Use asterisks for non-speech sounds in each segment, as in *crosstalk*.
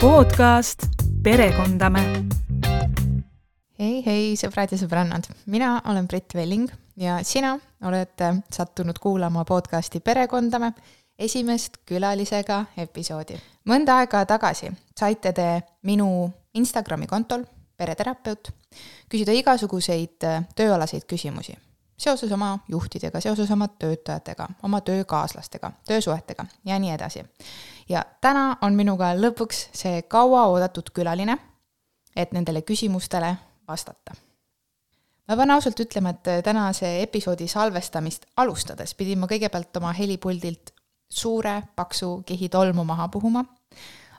podcast Perekondame. hei, hei, sõbrad ja sõbrannad, mina olen Brit Velling ja sina oled sattunud kuulama podcasti Perekondame esimest külalisega episoodi. mõnda aega tagasi saite te minu Instagrami kontol, pereterapeut, küsida igasuguseid tööalaseid küsimusi seoses oma juhtidega, seoses oma töötajatega, oma töökaaslastega, töösuhetega ja nii edasi. ja täna on minuga lõpuks see kauaoodatud külaline, et nendele küsimustele vastata. ma pean ausalt ütlema, et tänase episoodi salvestamist alustades pidin ma kõigepealt oma helipuldilt suure paksu kihi tolmu maha puhuma,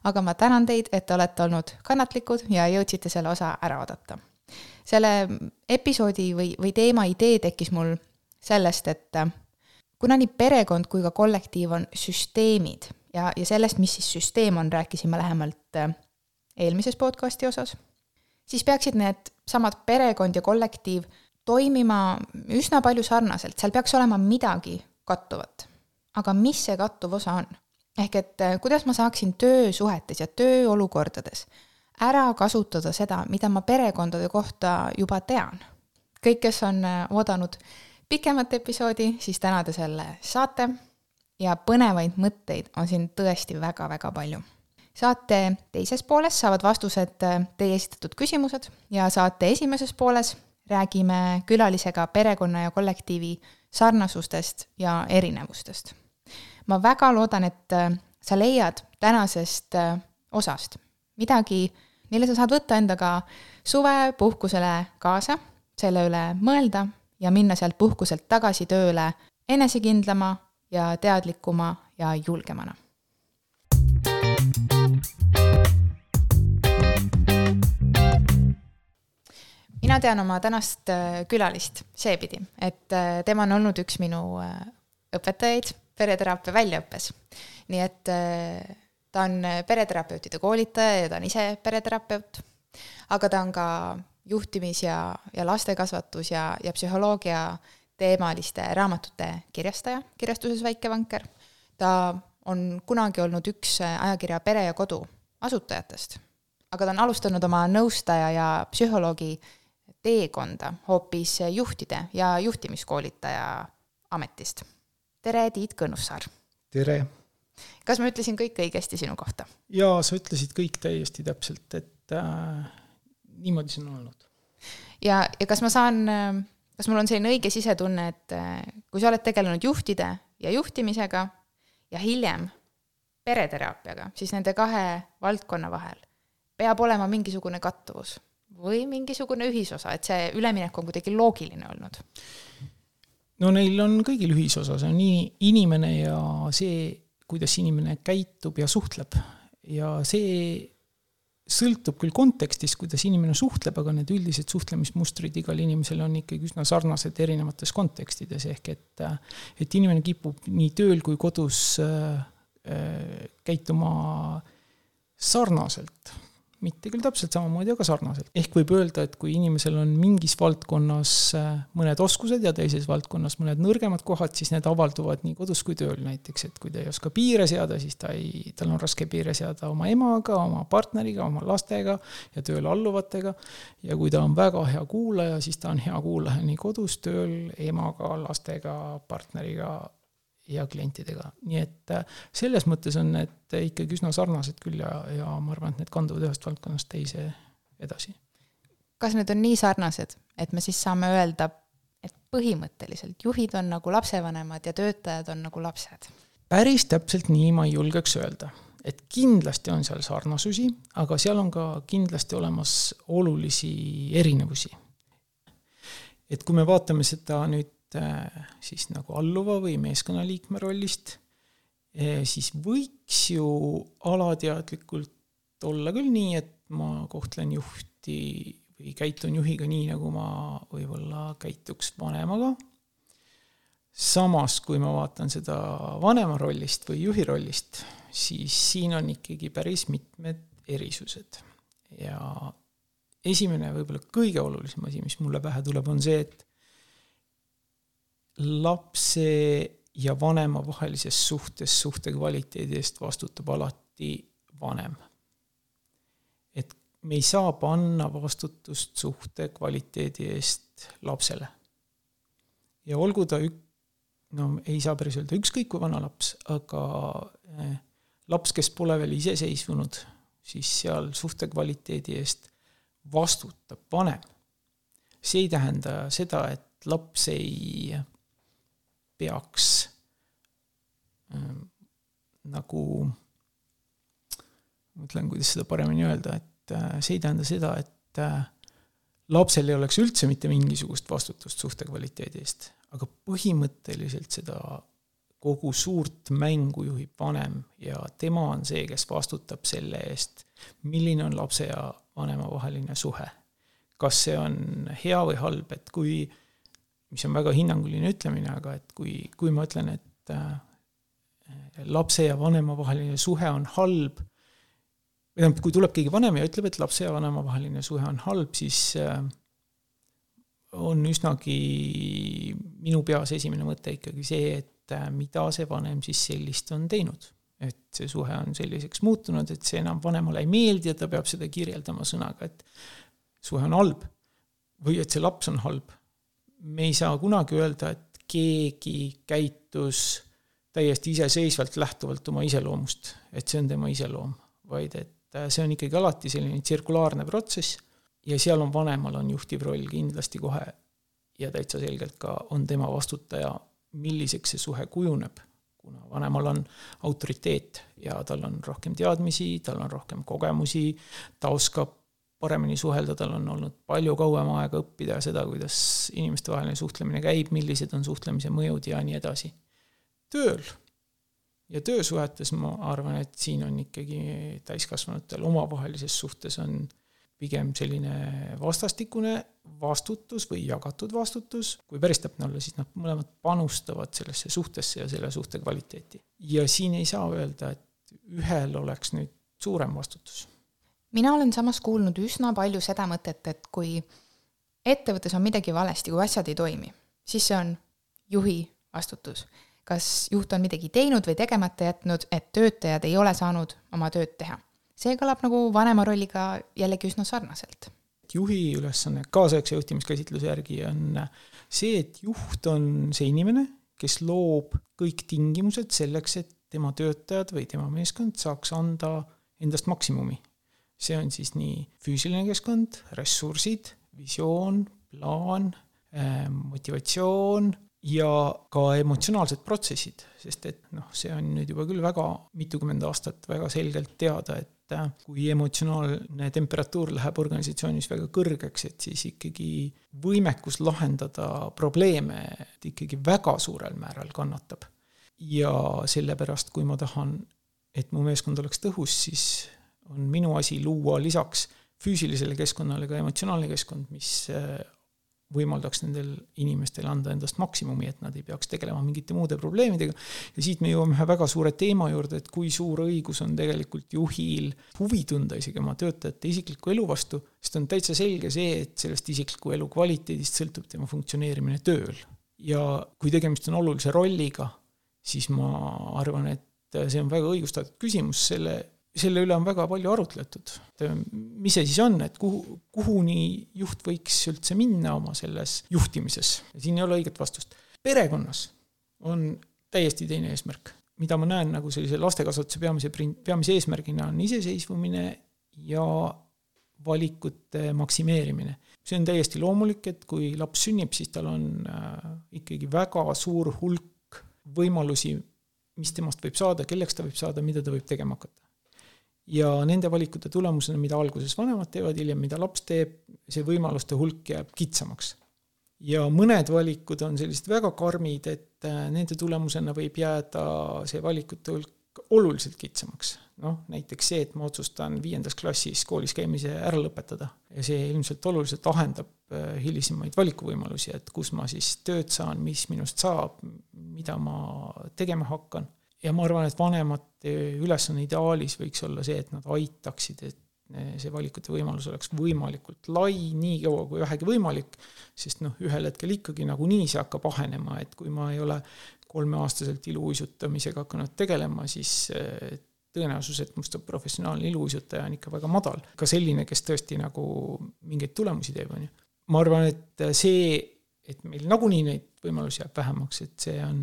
aga ma tänan teid, et te olete olnud kannatlikud ja jõudsite selle osa ära oodata selle episoodi või, või teema idee tekkis mul sellest, et äh, kuna nii perekond kui ka kollektiiv on süsteemid ja, ja sellest, mis siis süsteem on, rääkisime lähemalt äh, eelmises podcasti osas, siis peaksid need samad perekond ja kollektiiv toimima üsna palju sarnaselt, seal peaks olema midagi kattuvat. aga mis see kattuv osa on? ehk et äh, kuidas ma saaksin töösuhetes ja tööolukordades ära kasutada seda, mida ma perekondade kohta juba tean. kõik, kes on äh, oodanud pikemat episoodi, siis täna te selle saate ja põnevaid mõtteid on siin tõesti väga-väga palju. saate teises pooles saavad vastused äh, teie esitatud küsimused ja saate esimeses pooles räägime külalisega perekonna ja kollektiivi sarnasustest ja erinevustest. ma väga loodan, et äh, sa leiad tänasest osast midagi mille sa saad võtta endaga suvepuhkusele kaasa, selle üle mõelda ja minna sealt puhkuselt tagasi tööle enesekindlama ja teadlikuma ja julgemana. mina tean oma tänast äh, külalist seepidi, et äh, tema on olnud üks minu äh, õpetajaid pereteraapia väljaõppes. nii et ta on pereterapeutide koolitaja ja ta on ise pereterapeut, aga ta on ka juhtimis- ja, ja lastekasvatus ja, ja psühholoogia teemaliste raamatute kirjastaja kirjastuses Väike Vanker. ta on kunagi olnud üks ajakirja Pere ja Kodu asutajatest, aga ta on alustanud oma nõustaja ja psühholoogi teekonda hoopis juhtide ja juhtimiskoolitaja ametist. tere, Tiit Kõnnussaar! tere! Kas ma ütlesin kõik õigesti sinu kohta? jaa, sa ütlesid kõik täiesti täpselt, et äh, niimoodi see on olnud. ja, ja kas ma saan, äh, kas mul on selline õige sisetunne, et äh, kui sa oled tegelenud juhtide ja juhtimisega ja hiljem pereteraapiaga, siis nende kahe valdkonna vahel peab olema mingisugune kattuvus või mingisugune ühisosa, et see üleminek on kuidagi loogiline olnud? no neil on kõigil ühisosa, see on nii inimene ja see kuidas inimene käitub ja suhtleb. ja see sõltub küll kontekstist, kuidas inimene suhtleb, aga need üldised suhtlemismustrid igal inimesel on ikkagi üsna sarnased erinevates kontekstides, ehk et et inimene kipub nii tööl kui kodus äh, äh käituma sarnaselt mitte küll täpselt samamoodi, aga sarnaselt. ehk võib öelda, et kui inimesel on mingis valdkonnas äh, mõned oskused ja teises valdkonnas mõned nõrgemad kohad, siis need avalduvad nii kodus kui tööl näiteks, et kui ta ei oska piire seada, siis ta ei, tal on raske piire seada oma emaga, oma partneriga, oma lastega ja tööle alluvatega. ja kui ta on väga hea kuulaja, siis ta on hea kuulaja nii kodus, tööl, emaga, lastega, partneriga ja klientidega, nii et äh, selles mõttes on need ikkagi üsna sarnased küll ja, ja ma arvan, et need kanduvad ühest valdkonnast teise edasi. kas need on nii sarnased, et me siis saame öelda, et põhimõtteliselt juhid on nagu lapsevanemad ja töötajad on nagu lapsed? päris täpselt nii ma ei julgeks öelda, et kindlasti on seal sarnasusi, aga seal on ka kindlasti olemas olulisi erinevusi. et kui me vaatame seda nüüd Äh, siis nagu alluva või meeskonnaliikme rollist, äh, siis võiks ju alateadlikult olla küll nii, et ma kohtlen juhti või käitun juhiga nii, nagu ma võib-olla käituks vanemaga. samas, kui ma vaatan seda vanema rollist või juhi rollist, siis siin on ikkagi päris mitmed erisused. ja esimene, võib-olla kõige olulisem asi, mis mulle pähe tuleb, on see, et lapse ja vanema vahelises suhtes suhte kvaliteedi eest vastutab alati vanem. et me ei saa panna vastutust suhte kvaliteedi eest lapsele. ja olgu ta ük-, no ei saa päris öelda ükskõik kui vana laps, aga eh, laps, kes pole veel iseseisvunud, siis seal suhte kvaliteedi eest vastutab vanem. see ei tähenda seda, et laps ei peaks äh, nagu, mõtlen, kuidas seda paremini öelda, et äh, see ei tähenda seda, et äh, lapsel ei oleks üldse mitte mingisugust vastutust suhte kvaliteedi eest, aga põhimõtteliselt seda kogu suurt mängu juhib vanem ja tema on see, kes vastutab selle eest, milline on lapse ja vanema vaheline suhe. kas see on hea või halb, et kui, mis on väga hinnanguline ütlemine, aga et kui, kui ma ütlen, et äh, lapse ja vanema vaheline suhe on halb, või tähendab, kui tuleb keegi vanem ja ütleb, et lapse ja vanema vaheline suhe on halb, siis äh, on üsnagi minu peas esimene mõte ikkagi see, et äh, mida see vanem siis sellist on teinud et see suhe on selliseks muutunud, et see enam vanemale ei meeldi ja ta peab seda kirjeldama sõnaga, et suhe on halb. või et see laps on halb. Me ei saa kunagi öelda, et keegi käitus täiesti iseseisvalt lähtuvalt oma iseloomust, et see on tema iseloom, vaid et äh, see on ikkagi alati selline tsirkulaarne protsess ja seal on vanemal on juhtiv roll kindlasti kohe ja täitsa selgelt ka on tema vastutaja, milliseks see suhe kujuneb kuna vanemal on autoriteet ja tal on rohkem teadmisi, tal on rohkem kogemusi, ta oskab paremini suhelda, tal on olnud palju kauem aega õppida seda, kuidas inimestevaheline suhtlemine käib, millised on suhtlemise mõjud ja nii edasi. tööl ja töösuhetes ma arvan, et siin on ikkagi täiskasvanutel omavahelises suhtes on pigem selline vastastikune vastutus või jagatud vastutus, kui päris täpne olla, siis nad mõlemad panustavad sellesse suhtesse ja selle suhte kvaliteeti. ja siin ei saa öelda, et ühel oleks nüüd suurem vastutus. Mina olen samas kuulnud üsna palju seda mõtet, et kui ettevõttes on midagi valesti, kui asjad ei toimi, siis see on juhi vastutus. kas juht on midagi teinud või tegemata jätnud, et töötajad ei ole saanud oma tööd teha see kõlab nagu vanema rolliga jällegi üsna sarnaselt. juhi ülesanne kaasaegse juhtimiskäsitluse järgi on see, et juht on see inimene, kes loob kõik tingimused selleks, et tema töötajad või tema meeskond saaks anda endast maksimumi. See on siis nii füüsiline keskkond, ressursid, visioon, plaan, eh, motivatsioon ja ka emotsionaalsed protsessid, sest et noh, see on nüüd juba küll väga mitukümmend aastat väga selgelt teada, et et äh, kui emotsionaalne temperatuur läheb organisatsioonis väga kõrgeks, et siis ikkagi võimekus lahendada probleeme ikkagi väga suurel määral kannatab. ja sellepärast, kui ma tahan, et mu meeskond oleks tõhus, siis on minu asi luua lisaks füüsilisele keskkonnale ka emotsionaalne keskkond, mis äh, võimaldaks nendel inimestel anda endast maksimumi, et nad ei peaks tegelema mingite muude probleemidega. ja siit me jõuame ühe väga suure teema juurde, et kui suur õigus on tegelikult juhil huvi tunda isegi oma töötajate isikliku elu vastu, sest on täitsa selge see, et sellest isikliku elu kvaliteedist sõltub tema funktsioneerimine tööl. ja kui tegemist on olulise rolliga, siis ma arvan, et see on väga õigustatud küsimus selle selle üle on väga palju arutletud. mis see siis on, et kuhu, kuhuni juht võiks üldse minna oma selles juhtimises, siin ei ole õiget vastust. perekonnas on täiesti teine eesmärk, mida ma näen nagu sellise lastekasvatuse peamise, peamise eesmärgina on iseseisvumine ja valikute maksimeerimine. see on täiesti loomulik, et kui laps sünnib, siis tal on äh, ikkagi väga suur hulk võimalusi, mis temast võib saada, kelleks ta võib saada, mida ta võib tegema hakata ja nende valikute tulemusena, mida alguses vanemad teevad, hiljem mida laps teeb, see võimaluste hulk jääb kitsamaks. ja mõned valikud on sellised väga karmid, et äh, nende tulemusena võib jääda see valikute hulk oluliselt kitsamaks. noh, näiteks see, et ma otsustan viiendas klassis koolis käimise ära lõpetada ja see ilmselt oluliselt ahendab äh, hilisemaid valikuvõimalusi, et kus ma siis tööd saan, mis minust saab, mida ma tegema hakkan ja ma arvan, et vanemate ülesanne ideaalis võiks olla see, et nad aitaksid, et see valikute võimalus oleks võimalikult lai, nii kaua kui vähegi võimalik, sest noh, ühel hetkel ikkagi nagunii see hakkab ahenema, et kui ma ei ole kolmeaastaselt iluuisutamisega hakanud tegelema, siis eh, tõenäosus, et must saab professionaalne iluuisutaja, on ikka väga madal. ka selline, kes tõesti nagu mingeid tulemusi teeb, on ju. ma arvan, et see, et meil nagunii neid võimalusi jääb vähemaks, et see on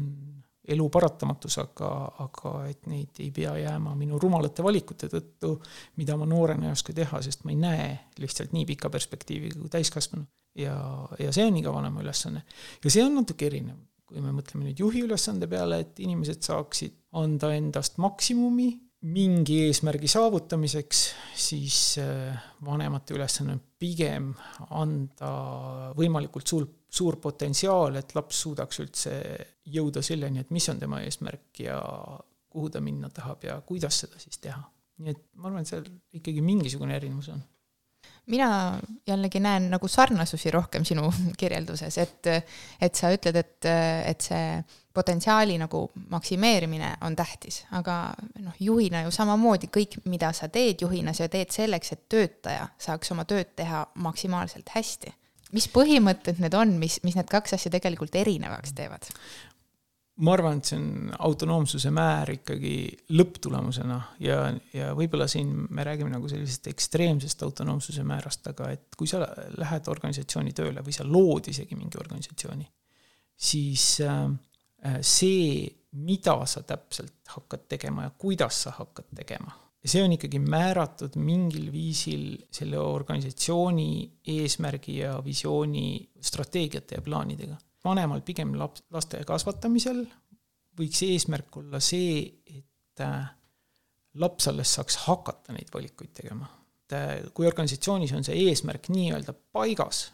elu paratamatus, aga, aga et neid ei pea jääma minu rumalate valikute tõttu, mida ma noorena ei oska teha, sest ma ei näe lihtsalt nii pika perspektiiviga kui täiskasvanu. ja, ja see on iga vanema ülesanne. ja see on natuke erinev, kui me mõtleme nüüd juhi ülesande peale, et inimesed saaksid anda endast maksimumi mingi eesmärgi saavutamiseks, siis äh, vanemate ülesanne on pigem anda võimalikult suur, suur potentsiaal, et laps suudaks üldse jõuda selleni, et mis on tema eesmärk ja kuhu ta minna tahab ja kuidas seda siis teha. nii et ma arvan, et seal ikkagi mingisugune erinevus on mina jällegi näen nagu sarnasusi rohkem sinu *laughs* kirjelduses, et, et sa ütled, et, et see potentsiaali nagu maksimeerimine on tähtis, aga noh, juhina ju samamoodi kõik, mida sa teed juhina, sa teed selleks, et töötaja saaks oma tööd teha maksimaalselt hästi. mis põhimõtted need on, mis, mis need kaks asja tegelikult erinevaks teevad? ma arvan, et see on autonoomsuse määr ikkagi lõpptulemusena ja, ja võib-olla siin me räägime nagu sellisest ekstreemsest autonoomsuse määrast, aga et kui sa lähed organisatsiooni tööle või sa lood isegi mingi organisatsiooni, siis äh, see, mida sa täpselt hakkad tegema ja kuidas sa hakkad tegema, see on ikkagi määratud mingil viisil selle organisatsiooni eesmärgi ja visiooni strateegiate ja plaanidega vanemal pigem laps, laste kasvatamisel võiks eesmärk olla see, et äh, laps alles saaks hakata neid valikuid tegema. äh, kui organisatsioonis on see eesmärk nii-öelda paigas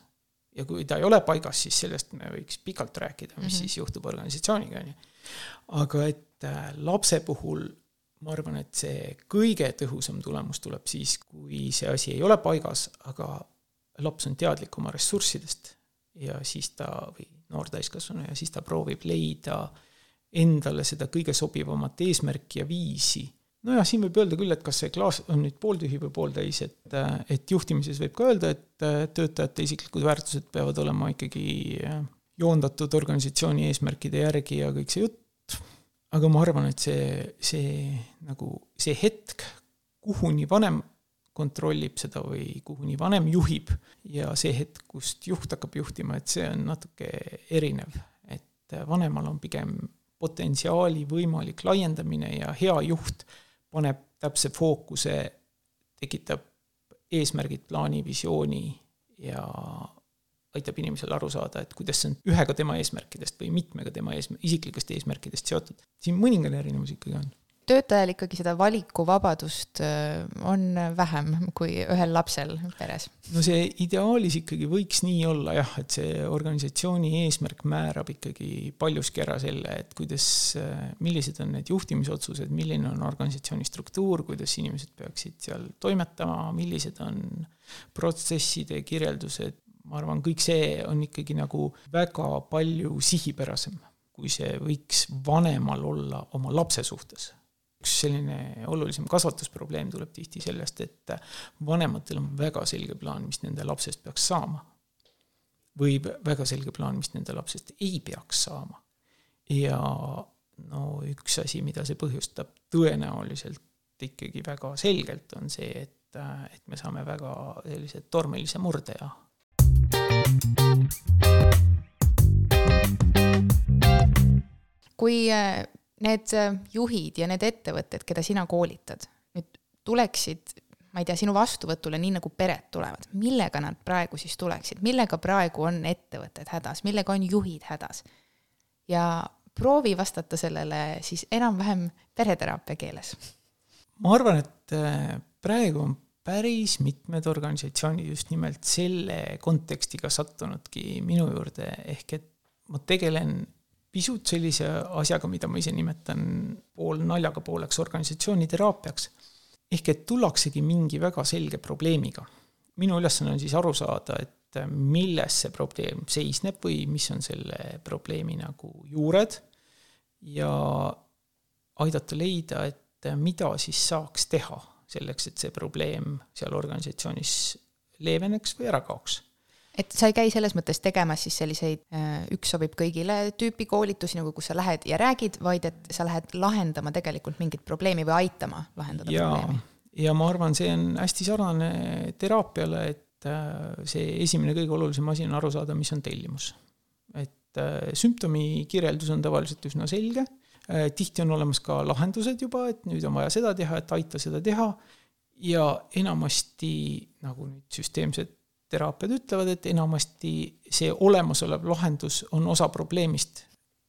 ja kui ta ei ole paigas, siis sellest me võiks pikalt rääkida, mis mm -hmm. siis juhtub organisatsiooniga, on ju. aga et äh, lapse puhul ma arvan, et see kõige tõhusam tulemus tuleb siis, kui see asi ei ole paigas, aga laps on teadlik oma ressurssidest ja siis ta või noor täiskasvanu ja siis ta proovib leida endale seda kõige sobivamat eesmärki ja viisi. Nojah, siin võib öelda küll, et kas see klaas on nüüd pooltühi või pooltäis, et, et juhtimises võib ka öelda, et töötajate isiklikud väärtused peavad olema ikkagi joondatud organisatsiooni eesmärkide järgi ja kõik see jutt, aga ma arvan, et see, see nagu, see hetk, kuhuni vanem kontrollib seda või kuhuni vanem juhib ja see hetk, kust juht hakkab juhtima, et see on natuke erinev. et vanemal on pigem potentsiaali võimalik laiendamine ja hea juht paneb täpse fookuse, tekitab eesmärgid, plaani, visiooni ja aitab inimesel aru saada, et kuidas see on ühega tema eesmärkidest või mitmega tema ees-, isiklikest eesmärkidest seotud. siin mõningane erinevus ikkagi on töötajal ikkagi seda valikuvabadust äh, on vähem kui ühel lapsel peres? no see ideaalis ikkagi võiks nii olla jah, et see organisatsiooni eesmärk määrab ikkagi paljuski ära selle, et kuidas, äh, millised on need juhtimisotsused, milline on organisatsiooni struktuur, kuidas inimesed peaksid seal toimetama, millised on protsesside kirjeldused, ma arvan, kõik see on ikkagi nagu väga palju sihipärasem, kui see võiks vanemal olla oma lapse suhtes üks selline olulisem kasvatusprobleem tuleb tihti sellest, et vanematel on väga selge plaan, mis nende lapsest peaks saama. või väga selge plaan, mis nende lapsest ei peaks saama. ja no üks asi, mida see põhjustab tõenäoliselt ikkagi väga selgelt, on see, et, et me saame väga sellise tormilise murde ja kui need äh, juhid ja need ettevõtted, keda sina koolitad, nüüd tuleksid, ma ei tea, sinu vastuvõtule, nii nagu pered tulevad, millega nad praegu siis tuleksid, millega praegu on ettevõtted hädas, millega on juhid hädas? ja proovi vastata sellele siis enam-vähem pereteraapia keeles. ma arvan, et äh, praegu on päris mitmed organisatsioonid just nimelt selle kontekstiga sattunudki minu juurde, ehk et ma tegelen pisut sellise asjaga, mida ma ise nimetan pool naljaga pooleks organisatsiooniteraapiaks. ehk et tullaksegi mingi väga selge probleemiga. minu ülesanne on siis aru saada, et milles see probleem seisneb või mis on selle probleemi nagu juured ja aidata leida, et mida siis saaks teha selleks, et see probleem seal organisatsioonis leeveneks või ära kaoks et sa ei käi selles mõttes tegemas siis selliseid äh, üks sobib kõigile tüüpi koolitusi, nagu kus sa lähed ja räägid, vaid et sa lähed lahendama tegelikult mingit probleemi või aitama lahendada ja, probleemi. ja ma arvan, see on hästi sarnane teraapiale, et äh, see esimene kõige olulisem asi on aru saada, mis on tellimus. et äh, sümptomi kirjeldus on tavaliselt üsna selge, tihti on olemas ka lahendused juba, et nüüd on vaja seda teha, et aita seda teha ja enamasti nagu nüüd süsteemsed teraapiad ütlevad, et enamasti see olemasolev lahendus on osa probleemist.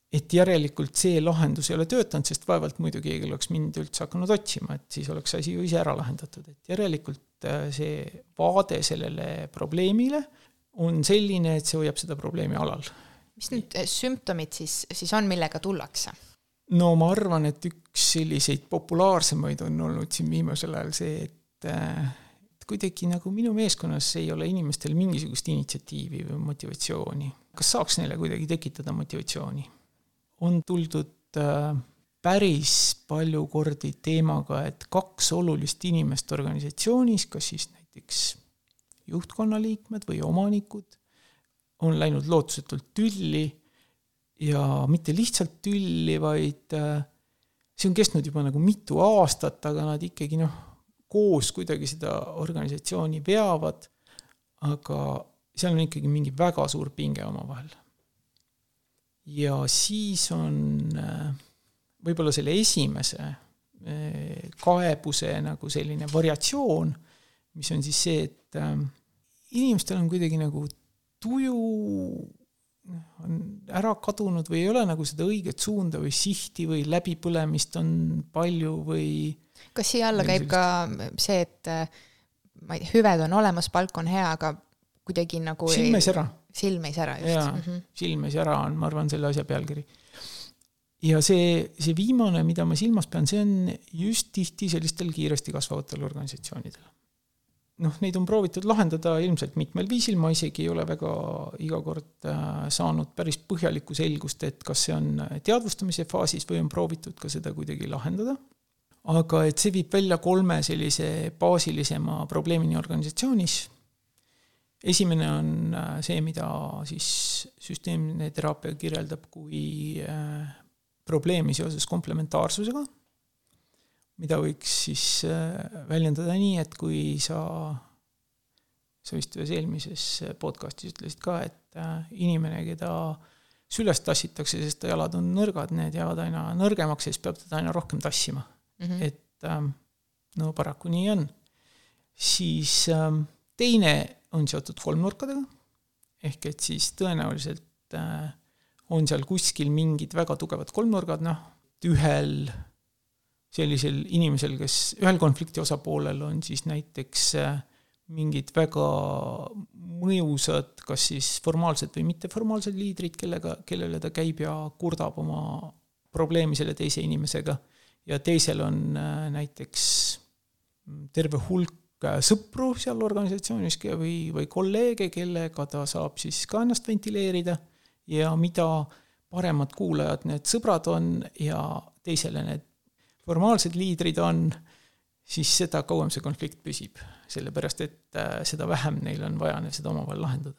et järelikult see lahendus ei ole töötanud, sest vaevalt muidu keegi oleks mind üldse hakanud otsima, et siis oleks asi ju ise ära lahendatud, et järelikult äh, see vaade sellele probleemile on selline, et see hoiab seda probleemi alal. mis nüüd äh, sümptomid siis, siis on, millega tullakse? no ma arvan, et üks selliseid populaarsemaid on olnud siin viimasel ajal see, et äh, kuidagi nagu minu meeskonnas ei ole inimestel mingisugust initsiatiivi või motivatsiooni. kas saaks neile kuidagi tekitada motivatsiooni? on tuldud äh, päris palju kordi teemaga, et kaks olulist inimest organisatsioonis, kas siis näiteks juhtkonna liikmed või omanikud, on läinud lootusetult tülli ja mitte lihtsalt tülli, vaid äh, see on kestnud juba nagu mitu aastat, aga nad ikkagi noh, koos kuidagi seda organisatsiooni veavad, aga seal on ikkagi mingi väga suur pinge omavahel. ja siis on äh, võib-olla selle esimese äh, kaebuse nagu selline variatsioon, mis on siis see, et äh, inimestel on kuidagi nagu tuju noh, on ära kadunud või ei ole nagu seda õiget suunda või sihti või läbipõlemist on palju või kas siia alla käib ka see, et äh, ma ei tea, hüved on olemas, palk on hea, aga kuidagi nagu silmes ära. silmes ära, just. jaa mm -hmm., silmes ära on, ma arvan, selle asja pealkiri. ja see, see viimane, mida ma silmas pean, see on just tihti sellistel kiiresti kasvavatel organisatsioonidel. noh, neid on proovitud lahendada ilmselt mitmel viisil, ma isegi ei ole väga iga kord äh, saanud päris põhjalikku selgust, et kas see on teadvustamise faasis või on proovitud ka seda kuidagi lahendada aga et see viib välja kolme sellise baasilisema probleemini organisatsioonis. esimene on äh, see, mida siis süsteemne teraapia kirjeldab kui äh, probleemi seoses komplementaarsusega, mida võiks siis äh, väljendada nii, et kui sa, sa vist ühes eelmises podcastis ütlesid ka, et inimene, keda süles tassitakse, sest ta jalad on nõrgad, need jäävad aina nõrgemaks ja siis peab teda aina rohkem tassima mm, -hmm. et ähm, no paraku nii on. siis ähm, teine on seotud kolmnurkadega, ehk et siis tõenäoliselt äh, on seal kuskil mingid väga tugevad kolmnurgad, noh, ühel sellisel inimesel, kes, ühel konflikti osapoolel on siis näiteks äh, mingid väga mõjusad, kas siis formaalsed või mitteformaalsed liidrid, kellega, kellele ta käib ja kurdab oma probleemi selle teise inimesega ja teisel on äh, näiteks terve hulk äh, sõpru seal organisatsioonis või, või kolleege, kellega ta saab siis ka ennast ventileerida ja mida paremad kuulajad need sõbrad on ja teisele need formaalsed liidrid on, siis seda kauem see konflikt püsib. sellepärast, et äh, seda vähem neil on vaja seda omavahel lahendada.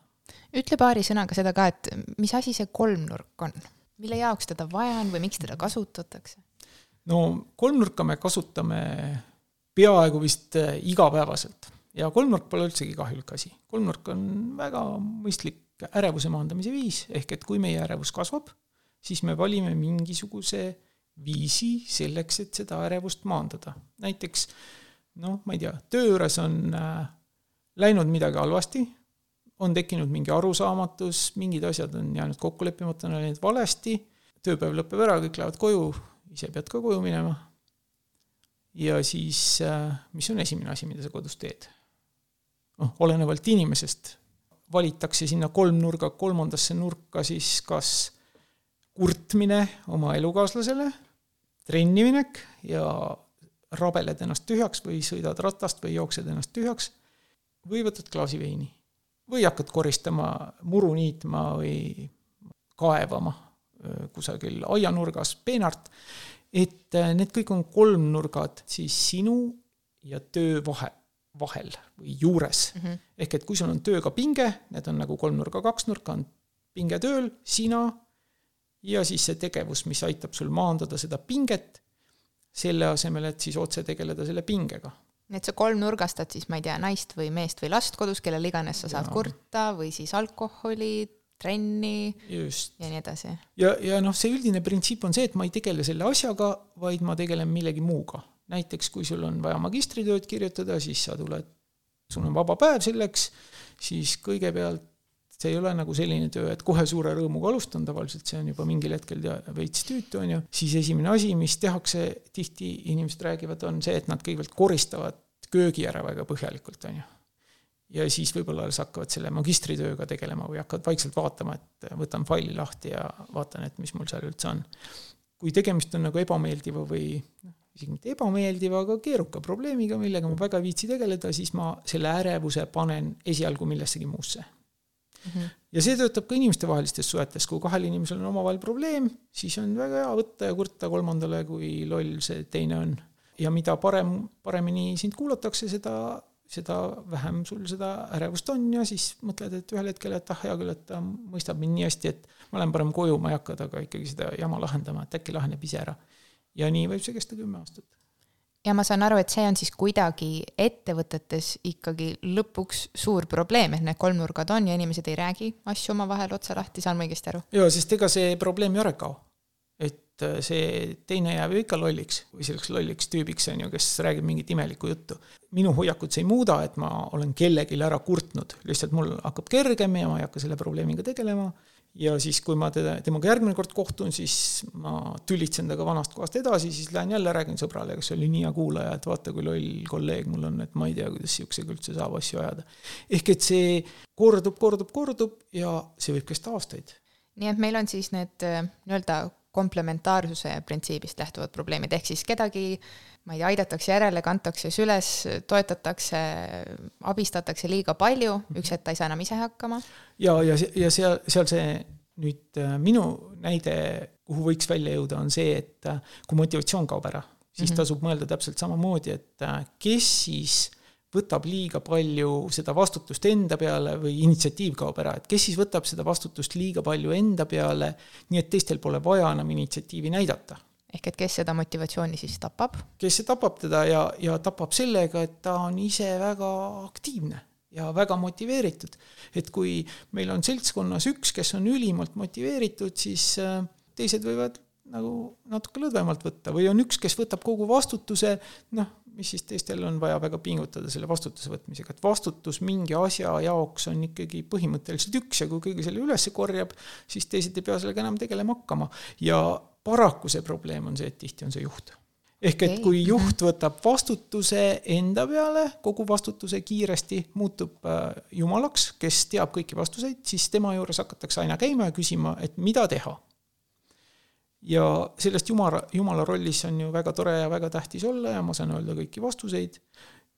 ütle paari sõnaga seda ka, et mis asi see kolmnurk on? mille jaoks teda vaja on või miks teda kasutatakse? No kolmnurka me kasutame peaaegu vist äh, igapäevaselt ja kolmnurk pole üldsegi kahjulik asi. kolmnurk on väga mõistlik ärevuse maandamise viis, ehk et kui meie ärevus kasvab, siis me valime mingisuguse viisi selleks, et seda ärevust maandada. näiteks noh, ma ei tea, töö juures on äh, läinud midagi halvasti, on tekkinud mingi arusaamatus, mingid asjad on jäänud kokku leppimata, on läinud valesti, tööpäev lõpeb ära, kõik lähevad koju, ise pead ka koju minema. ja siis, äh, mis on esimene asi, mida sa kodus teed? noh, olenevalt inimesest valitakse sinna kolmnurga kolmandasse nurka siis kas kurtmine oma elukaaslasele, trenni minek ja rabeled ennast tühjaks või sõidad ratast või jooksed ennast tühjaks või võtad klaasi veini. või hakkad koristama, muru niitma või kaevama kusagil aianurgas peenart, et äh, need kõik on kolmnurgad siis sinu ja töö vahe, vahel või juures mm. -hmm. ehk et kui sul on tööga pinge, need on nagu kolmnurga, kaksnurka, on pinge tööl, sina ja siis see tegevus, mis aitab sul maandada seda pinget, selle asemel, et siis otse tegeleda selle pingega nii et sa kolmnurgastad siis, ma ei tea, naist või meest või last kodus, kellel iganes sa saad ja. kurta või siis alkoholi, trenni Just. ja nii edasi. ja, ja noh, see üldine printsiip on see, et ma ei tegele selle asjaga, vaid ma tegelen millegi muuga. näiteks kui sul on vaja magistritööd kirjutada, siis sa tuled, sul on vaba päev selleks, siis kõigepealt see ei ole nagu selline töö, et kohe suure rõõmuga alustan, tavaliselt see on juba mingil hetkel veits tüütu, on ju, siis esimene asi, mis tehakse, tihti inimesed räägivad, on see, et nad kõigepealt koristavad köögi ära väga põhjalikult, on ju ja siis võib-olla alles hakkavad selle magistritööga tegelema või hakkavad vaikselt vaatama, et võtan faili lahti ja vaatan, et mis mul seal üldse on. kui tegemist on nagu ebameeldiva või noh, isegi mitte ebameeldiva, aga keeruka probleemiga, millega ma väga ei viitsi tegeleda, siis ma selle ärevuse panen esialgu millessegi muusse mm. -hmm. ja see töötab ka inimestevahelistes suhetes, kui kahel inimesel on omavahel probleem, siis on väga hea võtta ja kurta kolmandale, kui loll see teine on. ja mida parem, paremini sind kuulatakse, seda seda vähem sul seda ärevust on ja siis mõtled, et ühel hetkel, et ah, hea küll, et ta mõistab mind nii hästi, et ma lähen parem koju, ma ei hakka temaga ikkagi seda jama lahendama, et äkki laheneb ise ära. ja nii võib see kesta kümme aastat. ja ma saan aru, et see on siis kuidagi ettevõtetes ikkagi lõpuks suur probleem, et need kolmnurgad on ja inimesed ei räägi asju omavahel otse lahti, saan ma õigesti aru? jaa, sest ega see probleem ju ära ei kao et äh, see teine jääb ju ikka lolliks või selleks lolliks tüübiks, on ju, kes räägib mingit imelikku juttu. minu hoiakut see ei muuda, et ma olen kellelegi ära kurtnud, lihtsalt mul hakkab kergem ja ma ei hakka selle probleemiga tegelema. ja siis, kui ma teda, temaga järgmine kord kohtun, siis ma tülitsen temaga vanast kohast edasi, siis lähen jälle räägin sõbrale, kes oli nii hea kuulaja, et vaata, kui loll kolleeg mul on, et ma ei tea, kuidas sihukesega üldse saab asju ajada. ehk et see kordub, kordub, kordub ja see võib kesta aastaid nii et meil on siis need äh, nii-öelda komplementaarsuse printsiibist lähtuvad probleemid, ehk siis kedagi ma ei tea, aidatakse järele, kantakse süles, toetatakse, abistatakse liiga palju, üks hetk ta ei saa enam ise hakkama. ja, ja, ja seal, seal see nüüd äh, minu näide, kuhu võiks välja jõuda, on see, et äh, kui motivatsioon kaob ära, siis mm -hmm. tasub mõelda täpselt samamoodi, et äh, kes siis võtab liiga palju seda vastutust enda peale või initsiatiiv kaob ära, et kes siis võtab seda vastutust liiga palju enda peale, nii et teistel pole vaja enam initsiatiivi näidata. ehk et kes seda motivatsiooni siis tapab? kes see tapab teda ja, ja tapab sellega, et ta on ise väga aktiivne ja väga motiveeritud. et kui meil on seltskonnas üks, kes on ülimalt motiveeritud, siis äh, teised võivad nagu natuke lõdvemalt võtta või on üks, kes võtab kogu vastutuse, noh, mis siis teistel on vaja väga pingutada selle vastutuse võtmisega, et vastutus mingi asja jaoks on ikkagi põhimõtteliselt üks ja kui keegi selle üles korjab, siis teised ei pea sellega enam tegelema hakkama. ja paraku see probleem on see, et tihti on see juht. ehk et kui juht võtab vastutuse enda peale, kogu vastutuse kiiresti, muutub äh, jumalaks, kes teab kõiki vastuseid, siis tema juures hakatakse aina käima ja küsima, et mida teha ja sellest jumala, jumala rollis on ju väga tore ja väga tähtis olla ja ma saan öelda kõiki vastuseid.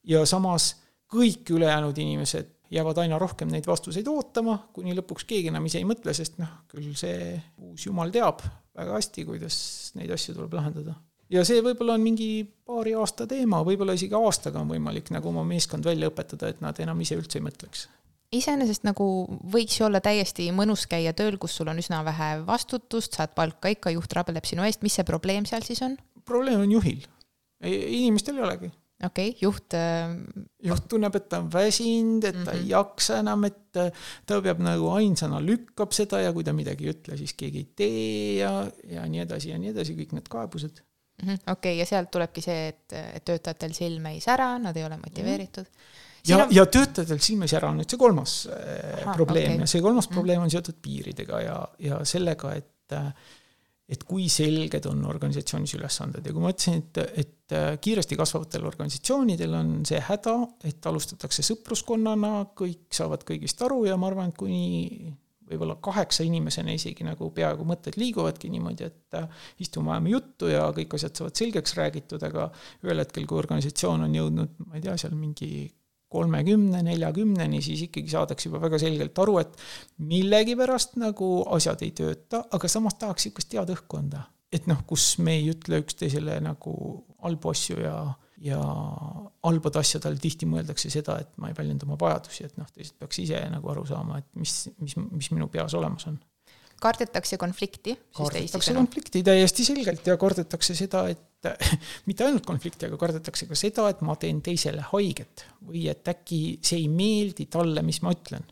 ja samas kõik ülejäänud inimesed jäävad aina rohkem neid vastuseid ootama, kuni lõpuks keegi enam ise ei mõtle, sest noh, küll see uus jumal teab väga hästi, kuidas neid asju tuleb lahendada. ja see võib-olla on mingi paari aasta teema, võib-olla isegi aastaga on võimalik nagu oma meeskond välja õpetada, et nad enam ise üldse ei mõtleks iseenesest nagu võiks ju olla täiesti mõnus käia tööl, kus sul on üsna vähe vastutust, saad palka ikka, juht rabeleb sinu eest, mis see probleem seal siis on? probleem on juhil, inimestel ei olegi. okei okay,, juht äh.... juht tunneb, et ta on väsinud, et ta mm -hmm. ei mhm. jaksa enam, et ta peab nagu ainsana lükkab seda ja kui ta midagi ei ütle, siis keegi ei tee ja, ja nii edasi ja nii edasi, kõik need kaebused mm -hmm.. okei okay,, ja sealt tulebki see, et, et töötajatel silm ei sära, nad ei ole motiveeritud mm. -hmm ja on..., ja töötajatel silmis ära on nüüd see kolmas äh, Aha, probleem okay. ja see kolmas mm. probleem on seotud piiridega ja, ja sellega, et äh, et kui selged on organisatsioonis ülesanded ja kui ma ütlesin, et, et äh, kiiresti kasvavatel organisatsioonidel on see häda, et alustatakse sõpruskonnana, kõik saavad kõigist aru ja ma arvan, et kuni võib-olla kaheksa inimesena isegi nagu peaaegu mõtted liiguvadki niimoodi, et istume, ajame juttu ja kõik asjad saavad selgeks räägitud, aga ühel hetkel, kui organisatsioon on jõudnud, ma ei tea, seal mingi kolmekümne, neljakümneni, siis ikkagi saadakse juba väga selgelt aru, et millegipärast nagu asjad ei tööta, aga samas tahaks niisugust head õhkkonda. et noh, kus me ei ütle üksteisele nagu halbu asju ja, ja halbade asjadel tihti mõeldakse seda, et ma ei väljenda oma vajadusi, et noh, teised peaks ise nagu aru saama, et mis, mis, mis minu peas olemas on. kardetakse konflikti? kardetakse konflikti täiesti selgelt ja kardetakse seda, et *laughs* mitte ainult konflikti, aga kardetakse ka seda, et ma teen teisele haiget või et äkki see ei meeldi talle, mis ma ütlen.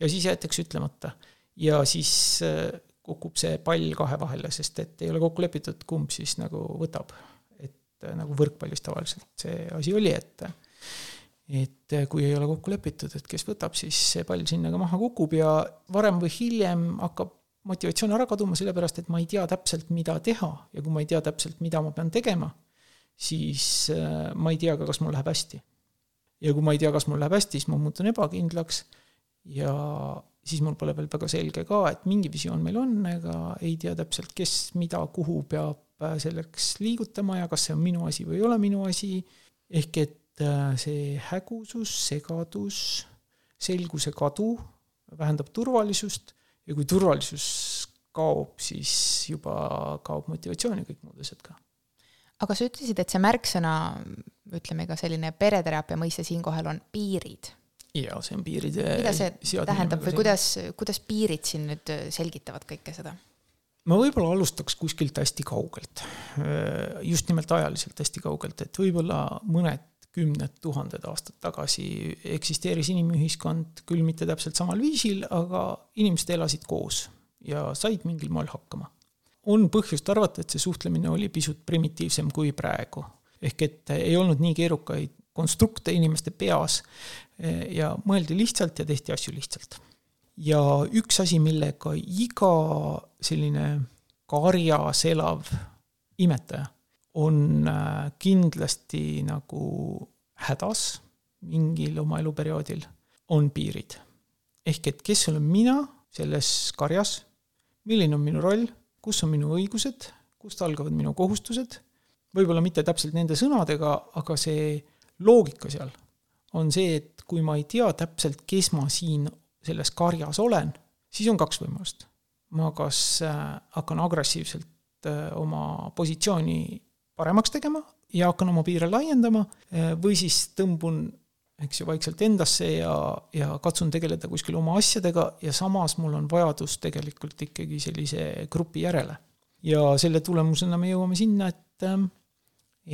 ja siis jäetakse ütlemata. ja siis äh, kukub see pall kahe vahele, sest et ei ole kokku lepitud, kumb siis nagu võtab et äh, nagu võrkpallis tavaliselt see asi oli, et et kui ei ole kokku lepitud, et kes võtab, siis see pall sinna ka maha kukub ja varem või hiljem hakkab motivatsioon ära kaduma, sellepärast et ma ei tea täpselt, mida teha. Ja kui ma ei tea täpselt, mida ma pean tegema, siis äh, ma ei tea ka, kas mul läheb hästi. ja kui ma ei tea, kas mul läheb hästi, siis ma muutun ebakindlaks. Ja siis mul pole veel väga selge ka, et mingi visioon meil on, ega ei tea täpselt, kes mida, kuhu peab Äh, selleks liigutama ja kas see on minu asi või ei ole minu asi, ehk et äh, see hägusus, segadus, selguse kadu vähendab turvalisust ja kui turvalisus kaob, siis juba kaob motivatsioon ja kõik muud asjad ka. aga sa ütlesid, et see märksõna, ütleme ka selline pereteraapia mõiste siinkohal on piirid. jaa, see on piiride mida see tähendab või kuidas, kuidas piirid siin nüüd selgitavad kõike seda? ma võib-olla alustaks kuskilt hästi kaugelt, just nimelt ajaliselt hästi kaugelt, et võib-olla mõned kümned tuhanded aastad tagasi eksisteeris inimühiskond küll mitte täpselt samal viisil, aga inimesed elasid koos ja said mingil moel hakkama. on põhjust arvata, et see suhtlemine oli pisut primitiivsem kui praegu. ehk et ei olnud nii keerukaid konstrukte inimeste peas ja mõeldi lihtsalt ja tehti asju lihtsalt ja üks asi, millega iga selline karjas elav imetaja on äh, kindlasti nagu hädas mingil oma eluperioodil, on piirid. ehk et kes olen mina selles karjas, milline on minu roll, kus on minu õigused, kust algavad minu kohustused, võib-olla mitte täpselt nende sõnadega, aga see loogika seal on see, et kui ma ei tea täpselt, kes ma siin selles karjas olen, siis on kaks võimalust. ma kas äh, hakkan agressiivselt äh, oma positsiooni paremaks tegema ja hakkan oma piire laiendama äh, või siis tõmbun eks ju, vaikselt endasse ja, ja katsun tegeleda kuskil oma asjadega ja samas mul on vajadus tegelikult ikkagi sellise grupi järele. ja selle tulemusena me jõuame sinna, et,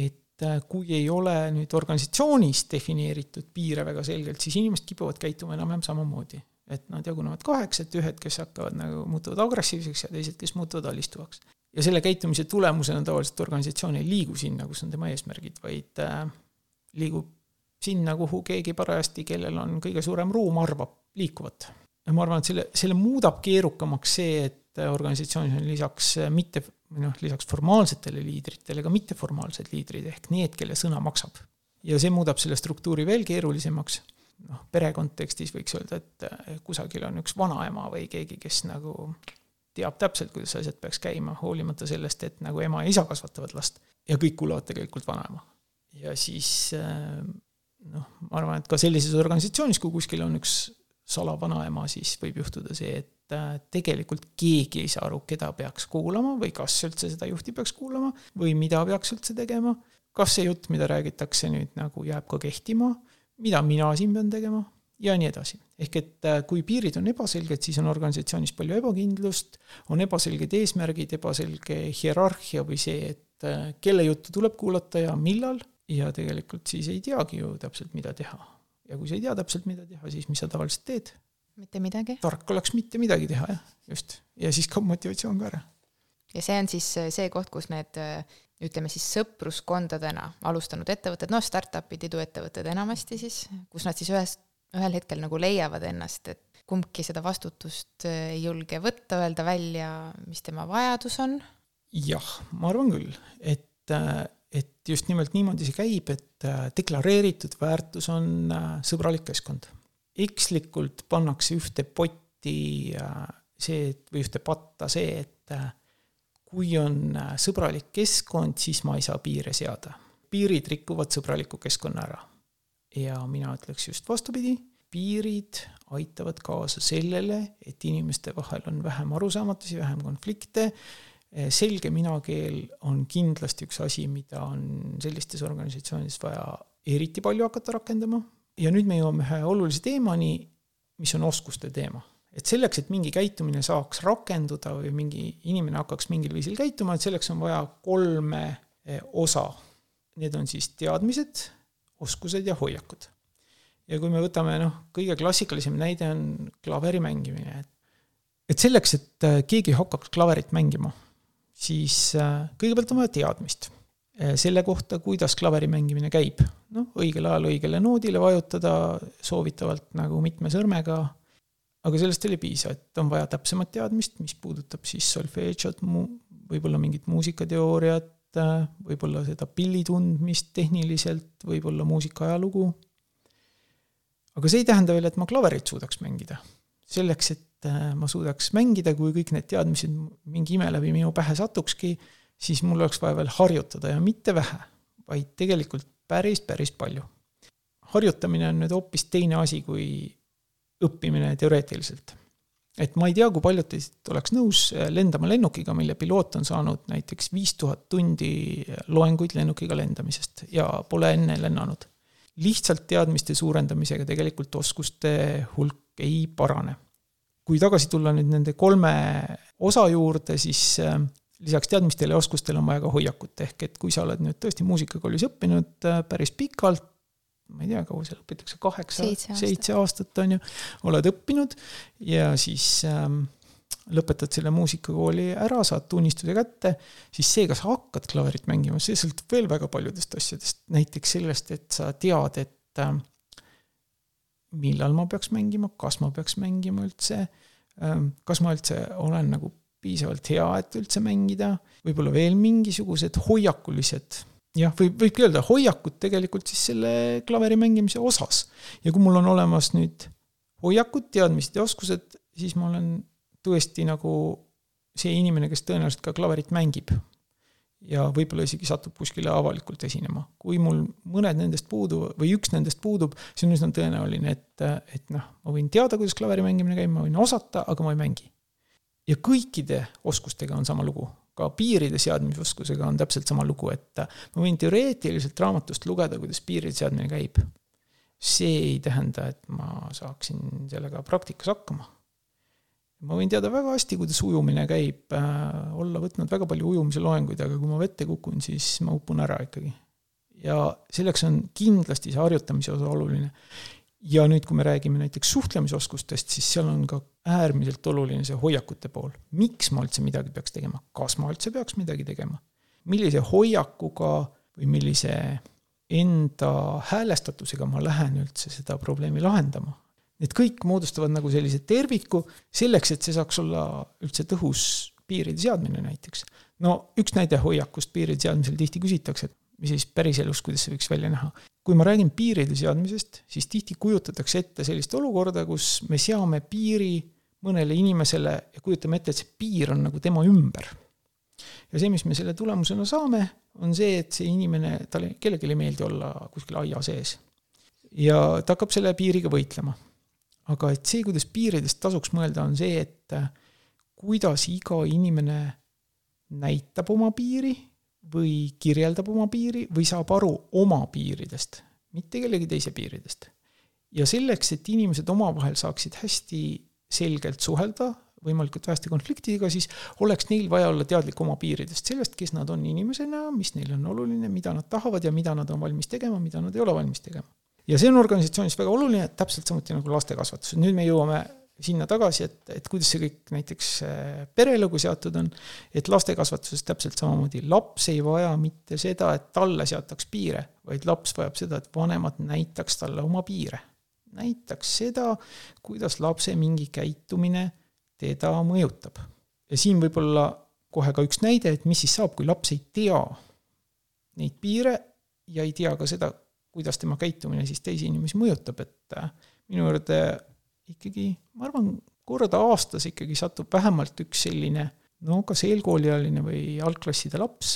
et kui ei ole nüüd organisatsioonis defineeritud piire väga selgelt, siis inimesed kipuvad käituma enam-vähem samamoodi et nad jagunevad kaheks, et ühed, kes hakkavad nagu, muutuvad agressiivseks ja teised, kes muutuvad alistuvaks. Ja selle käitumise tulemusena tavaliselt organisatsioon ei liigu sinna, kus on tema eesmärgid, vaid äh, liigub sinna, kuhu keegi parajasti, kellel on kõige suurem ruum, arvab liikuvat. ja ma arvan, et selle, selle muudab keerukamaks see, et organisatsioonis on lisaks mitte, või noh, lisaks formaalsetele liidritele ka mitteformaalsed liidrid, ehk need, kelle sõna maksab. ja see muudab selle struktuuri veel keerulisemaks noh, pere kontekstis võiks öelda, et kusagil on üks vanaema või keegi, kes nagu teab täpselt, kuidas asjad peaks käima, hoolimata sellest, et nagu ema ja isa kasvatavad last ja kõik kuulavad tegelikult vanaema. ja siis eh, noh, ma arvan, et ka sellises organisatsioonis, kui kuskil on üks salavanaema, siis võib juhtuda see, et eh, tegelikult keegi ei saa aru, keda peaks kuulama või kas üldse seda juhti peaks kuulama või mida peaks üldse tegema. kas see jutt, mida räägitakse nüüd nagu jääb ka kehtima mida mina siin pean tegema ja nii edasi. ehk et äh, kui piirid on ebaselged, siis on organisatsioonis palju ebakindlust, on ebaselged eesmärgid, ebaselge hierarhia või see, et äh, kelle juttu tuleb kuulata ja millal ja tegelikult siis ei teagi ju täpselt, mida teha. ja kui sa ei tea täpselt, mida teha, siis mis sa tavaliselt teed? mitte midagi. tark oleks mitte midagi teha, jah, just. ja siis kaob motivatsioon ka ära. ja see on siis see koht, kus need ütleme siis sõpruskondadena alustanud ettevõtted, noh, startup'id, iduettevõtted enamasti siis, kus nad siis ühes, ühel hetkel nagu leiavad ennast, et kumbki seda vastutust äh, ei julge võtta, öelda välja, mis tema vajadus on. jah, ma arvan küll, et, äh, et just nimelt niimoodi see käib, et äh, deklareeritud väärtus on sõbralik keskkond. ekslikult pannakse ühte potti see, või ühte patta see, et kui on sõbralik keskkond, siis ma ei saa piire seada. piirid rikuvad sõbraliku keskkonna ära. Ja mina ütleks just vastupidi, piirid aitavad kaasa sellele, et inimeste vahel on vähem arusaamatusi, vähem konflikte, selge minakeel on kindlasti üks asi, mida on sellistes organisatsioonides vaja eriti palju hakata rakendama. ja nüüd me jõuame ühe olulise teemani, mis on oskuste teema. et selleks, et mingi käitumine saaks rakenduda või mingi inimene hakkaks mingil viisil käituma, et selleks on vaja kolme eh, osa. Need on siis teadmised, oskused ja hoiakud. ja kui me võtame noh, kõige klassikalisem näide on klaveri mängimine, et et selleks, et eh, keegi hakkaks klaverit mängima, siis eh, kõigepealt on vaja teadmist selle kohta, kuidas klaveri mängimine käib. noh, õigel ajal õigele noodile vajutada, soovitavalt nagu mitme sõrmega, aga sellest ei piisa, et on vaja täpsemat teadmist, mis puudutab siis solfeedžot, võib-olla mingit muusikateooriat, võib-olla seda pilli tundmist tehniliselt, võib-olla muusika ajalugu. aga see ei tähenda veel, et ma klaverit suudaks mängida. selleks, et ma suudaks mängida, kui kõik need teadmised mingi ime läbi minu pähe satukski, siis mul oleks vaja veel harjutada ja mitte vähe, vaid tegelikult päris, päris palju. harjutamine on nüüd hoopis teine asi kui õppimine teoreetiliselt. Et ma ei tea, kui paljud teist oleks nõus äh, lendama lennukiga, mille piloot on saanud näiteks viis tuhat tundi loenguid lennukiga lendamisest ja pole enne lennanud. lihtsalt teadmiste suurendamisega tegelikult oskuste hulk ei parane. kui tagasi tulla nüüd nende kolme osa juurde, siis äh, lisaks teadmistele ja oskustele on vaja ka hoiakut, ehk et kui sa oled nüüd tõesti muusikakoolis õppinud päris pikalt, ma ei tea, kaua seal õpitakse, kaheksa, seitse aastat. on ju, oled õppinud ja siis ähm, lõpetad selle muusikakooli ära, saad tunnistuse kätte, siis see, kas hakkad klaverit mängima, see sõltub veel väga paljudest asjadest, näiteks sellest, et sa tead, et äh, millal ma peaks mängima, kas ma peaks mängima üldse ähm,, kas ma üldse olen nagu piisavalt hea, et üldse mängida, võib-olla veel mingisugused hoiakulised jah, võib, võibki öelda hoiakud tegelikult siis selle klaveri mängimise osas. ja kui mul on olemas nüüd hoiakud, teadmised ja oskused, siis ma olen tõesti nagu see inimene, kes tõenäoliselt ka klaverit mängib. ja võib-olla isegi satub kuskile avalikult esinema. kui mul mõned nendest puudu või üks nendest puudub, siis on üsna tõenäoline, et, et noh, ma võin teada, kuidas klaveri mängimine käib, ma võin osata, aga ma ei mängi ja kõikide oskustega on sama lugu. Ka piiride seadmisoskusega on täpselt sama lugu, et ma võin teoreetiliselt raamatust lugeda, kuidas piiride seadmine käib. see ei tähenda, et ma saaksin sellega praktikas hakkama. ma võin teada väga hästi, kuidas ujumine käib äh,, olla võtnud väga palju ujumise loenguid, aga kui ma vette kukun, siis ma upun ära ikkagi. ja selleks on kindlasti see harjutamise osa oluline ja nüüd, kui me räägime näiteks suhtlemisoskustest, siis seal on ka äärmiselt oluline see hoiakute pool. miks ma üldse midagi peaks tegema, kas ma üldse peaks midagi tegema? millise hoiakuga või millise enda häälestatusega ma lähen üldse seda probleemi lahendama? Need kõik moodustavad nagu sellise terviku selleks, et see saaks olla üldse tõhus piiride seadmine näiteks. no üks näide hoiakust piiride seadmisel tihti küsitakse, et mis siis päriselus, kuidas see võiks välja näha kui ma räägin piiride seadmisest, siis tihti kujutatakse ette sellist olukorda, kus me seame piiri mõnele inimesele ja kujutame ette, et see piir on nagu tema ümber. ja see, mis me selle tulemusena saame, on see, et see inimene, talle, kellelegi ei meeldi olla kuskil aia sees. ja ta hakkab selle piiriga võitlema. aga et see, kuidas piiridest tasuks mõelda, on see, et kuidas iga inimene näitab oma piiri või kirjeldab oma piiri või saab aru oma piiridest, mitte kellegi teise piiridest. ja selleks, et inimesed omavahel saaksid hästi selgelt suhelda, võimalikult väheste konfliktidega, siis oleks neil vaja olla teadlik oma piiridest, sellest, kes nad on inimesena, mis neile on oluline, mida nad tahavad ja mida nad on valmis tegema, mida nad ei ole valmis tegema. ja see on organisatsioonis väga oluline, täpselt samuti nagu lastekasvatus, nüüd me jõuame sinna tagasi, et, et kuidas see kõik näiteks äh, pereeluga seotud on, et lastekasvatuses täpselt samamoodi, laps ei vaja mitte seda, et talle seataks piire, vaid laps vajab seda, et vanemad näitaks talle oma piire. näitaks seda, kuidas lapse mingi käitumine teda mõjutab. ja siin võib olla kohe ka üks näide, et mis siis saab, kui laps ei tea neid piire ja ei tea ka seda, kuidas tema käitumine siis teisi inimesi mõjutab, et äh, minu juurde ikkagi, ma arvan, kord aastas ikkagi satub vähemalt üks selline no kas eelkooliealine või algklasside laps,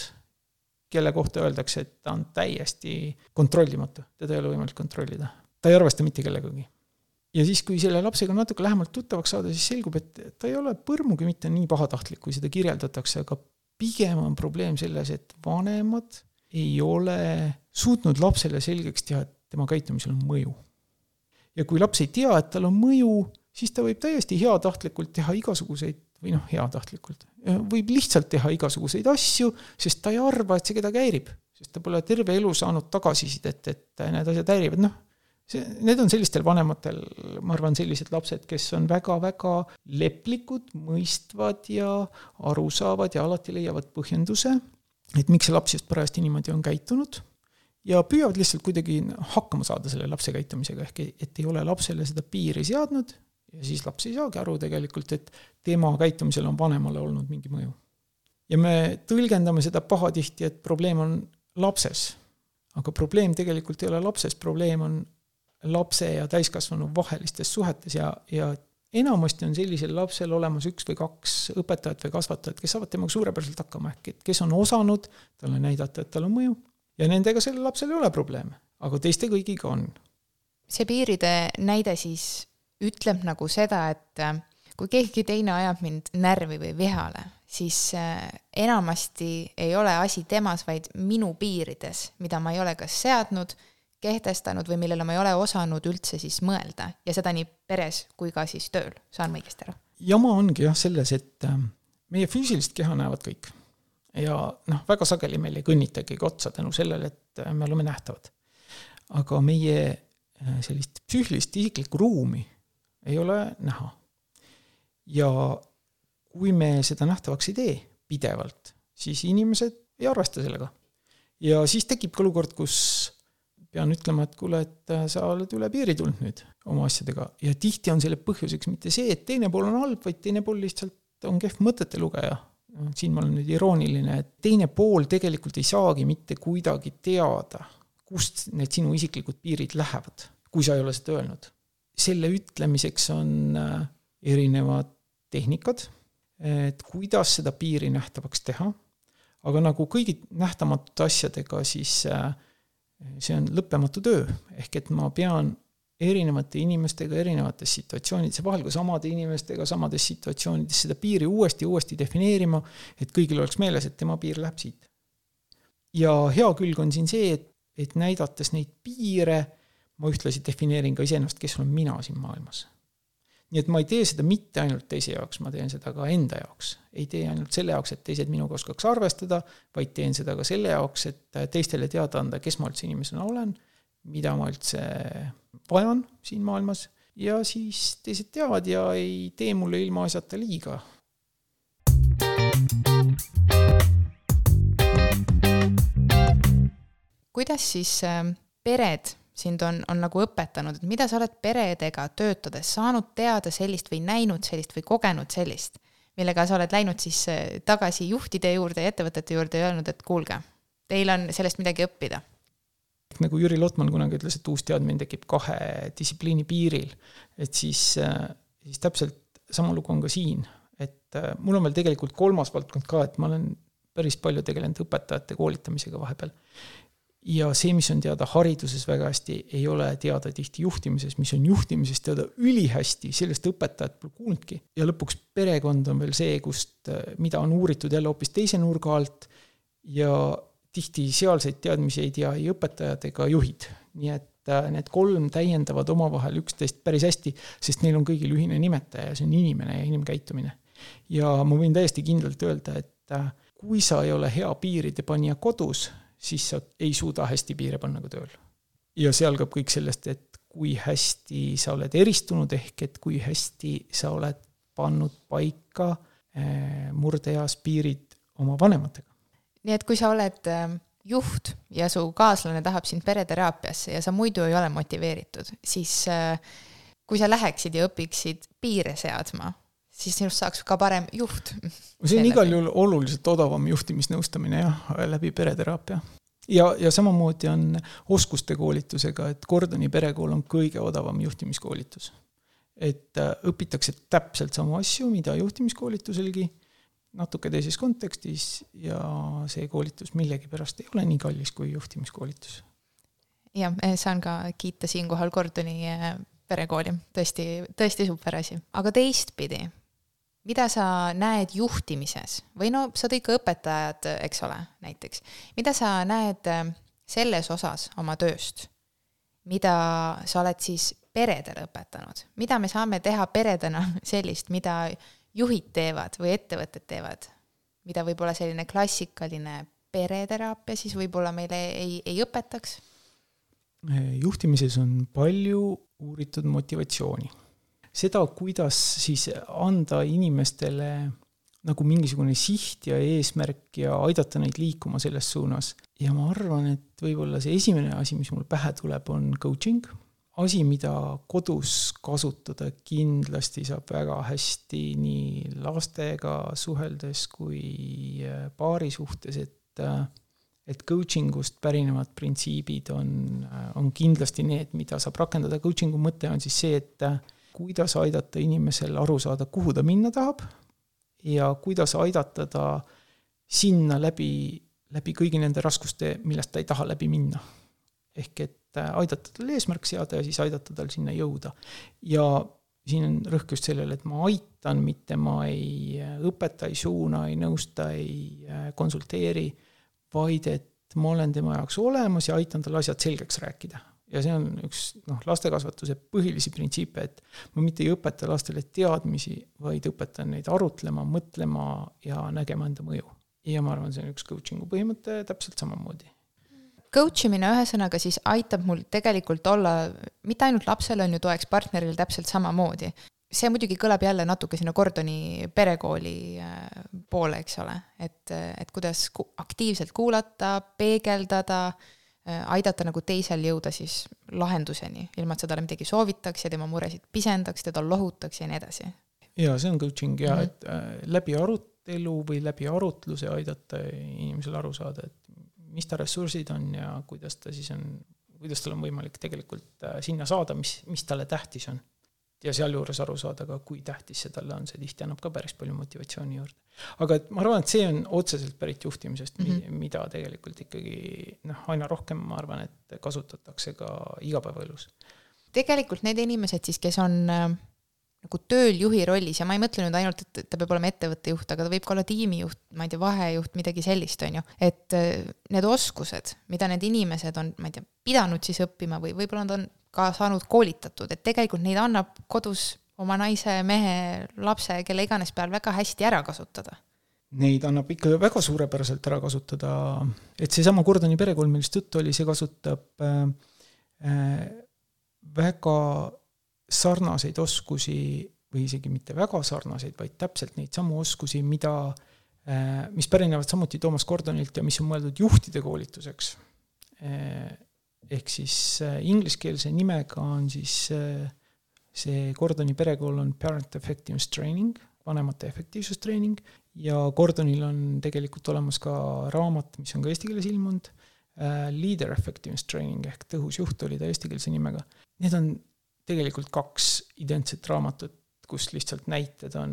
kelle kohta öeldakse, et ta on täiesti kontrollimatu, teda ei ole võimalik kontrollida. ta ei arvesta mitte kellegagi. ja siis, kui selle lapsega natuke lähemalt tuttavaks saada, siis selgub, et ta ei ole põrmugi mitte nii pahatahtlik, kui seda kirjeldatakse, aga pigem on probleem selles, et vanemad ei ole suutnud lapsele selgeks teha, et tema käitumisel on mõju. ja kui laps ei tea, et tal on mõju, siis ta võib täiesti heatahtlikult teha igasuguseid või noh, heatahtlikult, võib lihtsalt teha igasuguseid asju, sest ta ei arva, et see kedagi häirib. sest ta pole terve elu saanud tagasisidet, et need asjad häirivad, noh, see, need on sellistel vanematel, ma arvan, sellised lapsed, kes on väga-väga leplikud, mõistvad ja aru saavad ja alati leiavad põhjenduse, et miks see laps just parajasti niimoodi on käitunud. Ja püüavad lihtsalt kuidagi hakkama saada selle lapse käitumisega, ehk et ei ole lapsele seda piiri seadnud ja siis laps ei saagi aru tegelikult, et tema käitumisel on vanemale olnud mingi mõju. ja me tõlgendame seda pahatihti, et probleem on lapses. aga probleem tegelikult ei ole lapses, probleem on lapse ja täiskasvanu vahelistes suhetes ja, ja enamasti on sellisel lapsel olemas üks või kaks õpetajat või kasvatajat, kes saavad temaga suurepäraselt hakkama, ehk et kes on osanud talle näidata, et tal on mõju ja nendega sellel lapsel ei ole probleeme, aga teiste kõigiga on. see piiride näide siis ütleb nagu seda, et äh, kui keegi teine ajab mind närvi või vihale, siis äh, enamasti ei ole asi temas, vaid minu piirides, mida ma ei ole kas seadnud, kehtestanud või millele ma ei ole osanud üldse siis mõelda ja seda nii peres kui ka siis tööl, saan ma õigesti aru? jama ongi jah selles, et äh, meie füüsilist keha näevad kõik. ja noh, väga sageli meil ei kõnnitagi otsa tänu sellele, et me oleme nähtavad. aga meie sellist psüühilist isiklikku ruumi ei ole näha. ja kui me seda nähtavaks ei tee pidevalt, siis inimesed ei arvesta sellega. ja siis tekibki olukord, kus pean ütlema, et kuule, et äh, sa oled üle piiri tulnud nüüd oma asjadega ja tihti on selle põhjuseks mitte see, et teine pool on halb, vaid teine pool lihtsalt on kehv mõtete lugeja. siin ma olen nüüd irooniline, et teine pool tegelikult ei saagi mitte kuidagi teada, kust need sinu isiklikud piirid lähevad, kui sa ei ole seda öelnud selle ütlemiseks on äh, erinevad tehnikad, et kuidas seda piiri nähtavaks teha, aga nagu kõigi nähtamatute asjadega, siis äh, see on lõppematu töö, ehk et ma pean erinevate inimestega erinevates situatsioonides ja vahel ka samade inimestega samades situatsioonides seda piiri uuesti ja uuesti defineerima, et kõigil oleks meeles, et tema piir läheb siit. ja hea külg on siin see, et, et näidates neid piire ma ühtlasi defineerin ka iseennast, kes olen mina siin maailmas. nii et ma ei tee seda mitte ainult teise jaoks, ma teen seda ka enda jaoks. ei tee ainult selle jaoks, et teised minuga oskaks arvestada, vaid teen seda ka selle jaoks, et teistele teada anda, kes ma üldse inimesena olen, mida ma üldse vajan siin maailmas ja siis teised teavad ja ei tee mulle ilmaasjata liiga. kuidas siis äh, pered sind on, on nagu õpetanud, et mida sa oled peredega töötades saanud teada sellist või näinud sellist või kogenud sellist, millega sa oled läinud siis eh, tagasi juhtide juurde ja ettevõtete juurde ja öelnud, et kuulge, teil on sellest midagi õppida? nagu Jüri Lotman kunagi ütles, et uus teadmine tekib kahe distsipliini piiril, et siis, eh, siis täpselt sama lugu on ka siin, et eh, mul on veel tegelikult kolmas valdkond ka, et ma olen päris palju tegelenud õpetajate koolitamisega vahepeal ja see, mis on teada hariduses väga hästi, ei ole teada tihti juhtimises, mis on juhtimises teada ülihästi, sellest õpetajad pole kuulnudki. ja lõpuks perekond on veel see, kust, mida on uuritud jälle hoopis teise nurga alt ja tihti sealseid teadmisi ei tea ei õpetajad ega juhid. nii et äh, need kolm täiendavad omavahel üksteist päris hästi, sest neil on kõigil ühine nimetaja ja see on inimene ja inimkäitumine. ja ma võin täiesti kindlalt öelda, et äh, kui sa ei ole hea piiride panija kodus, siis sa ei suuda hästi piire panna ka tööl. ja see algab kõik sellest, et kui hästi sa oled eristunud, ehk et kui hästi sa oled pannud paika eh, murdeeas piirid oma vanematega. nii et kui sa oled eh, juht ja su kaaslane tahab sind pereteraapiasse ja sa muidu ei ole motiveeritud, siis eh, kui sa läheksid ja õpiksid piire seadma, siis sinust saaks ka parem juht. see on igal juhul oluliselt odavam juhtimisnõustamine jah, läbi pereteraapia. ja, ja samamoodi on oskuste koolitusega, et Gordoni perekool on kõige odavam juhtimiskoolitus. et äh, õpitakse täpselt samu asju, mida juhtimiskoolituselgi, natuke teises kontekstis ja see koolitus millegipärast ei ole nii kallis kui juhtimiskoolitus. jah, saan ka kiita siinkohal Gordoni äh, perekooli, tõesti, tõesti super asi, aga teistpidi mida sa näed juhtimises? Või no sa tõid ka õpetajad, eks ole, näiteks, mida sa näed äh, selles osas oma tööst, mida sa oled siis peredele õpetanud, mida me saame teha peredena *laughs* sellist, mida juhid teevad või ettevõtted teevad, mida võib-olla selline klassikaline pereteraapia siis võib-olla meile ei, ei õpetaks? juhtimises on palju uuritud motivatsiooni seda, kuidas siis anda inimestele nagu mingisugune siht ja eesmärk ja aidata neid liikuma selles suunas. ja ma arvan, et võib-olla see esimene asi, mis mul pähe tuleb, on coaching. asi, mida kodus kasutada kindlasti saab väga hästi nii lastega suheldes kui äh, paari suhtes, et äh, et coaching ust pärinevad printsiibid on, äh, on kindlasti need, mida saab rakendada, coaching'u mõte on siis see, et kuidas aidata inimesel aru saada, kuhu ta minna tahab ja kuidas aidata ta sinna läbi, läbi kõigi nende raskuste, millest ta ei taha läbi minna. ehk et äh, aidata tal eesmärk seada ja siis aidata tal sinna jõuda. ja siin on rõhk just sellele, et ma aitan, mitte ma ei äh, õpeta, ei suuna, ei nõusta, ei äh, konsulteeri, vaid et ma olen tema jaoks olemas ja aitan tal asjad selgeks rääkida ja see on üks noh, lastekasvatuse põhilisi printsiipe, et ma mitte ei õpeta lastele teadmisi, vaid õpetan neid arutlema, mõtlema ja nägema enda mõju. ja ma arvan, see on üks coaching'u põhimõte täpselt samamoodi. Coach imine ühesõnaga siis aitab mul tegelikult olla, mitte ainult lapsel on ju toeks, partneril täpselt samamoodi. see muidugi kõlab jälle natuke sinna Gordoni perekooli äh, poole, eks ole, et, et kuidas aktiivselt kuulata, peegeldada aidata nagu teisel jõuda siis lahenduseni, ilma et sa talle midagi soovitaks ja tema muresid pisendaks, teda lohutaks ja nii edasi. jaa, see on coaching ja mm -hmm. et äh, läbi arutelu või läbi arutluse aidata inimesel aru saada, et mis ta ressursid on ja kuidas ta siis on, kuidas tal on võimalik tegelikult äh, sinna saada, mis, mis talle tähtis on ja sealjuures aru saada ka, kui tähtis see talle on, see tihti annab ka päris palju motivatsiooni juurde. aga et ma arvan, et see on otseselt pärit juhtimisest mm, -hmm. mida tegelikult ikkagi noh, aina rohkem ma arvan, et kasutatakse ka igapäevaelus. tegelikult need inimesed siis, kes on äh, nagu tööl juhi rollis ja ma ei mõtle nüüd ainult, et ta peab olema ettevõtte juht, aga ta võib ka olla tiimijuht, ma ei tea, vahejuht, midagi sellist, on ju. et äh, need oskused, mida need inimesed on, ma ei tea, pidanud siis õppima või võib-olla nad on ka saanud koolitatud, et tegelikult neid annab kodus oma naise, mehe, lapse, kelle iganes peal väga hästi ära kasutada. Neid annab ikka väga suurepäraselt ära kasutada, et seesama Gordoni perekool, millest juttu oli, see kasutab äh, äh, väga sarnaseid oskusi või isegi mitte väga sarnaseid, vaid täpselt neid samu oskusi, mida äh,, mis pärinevad samuti Toomas Gordonilt ja mis on mõeldud juhtide koolituseks ehk siis äh, ingliskeelse nimega on siis äh, see Gordoni perekool on Parent Effectiveness Training, vanemate efektiivsustreening, ja Gordonil on tegelikult olemas ka raamat, mis on ka eesti keeles ilmunud, äh, Leader Effectiveness Training ehk tõhus juht oli ta eestikeelse nimega. Need on tegelikult kaks identset raamatut, kus lihtsalt näited on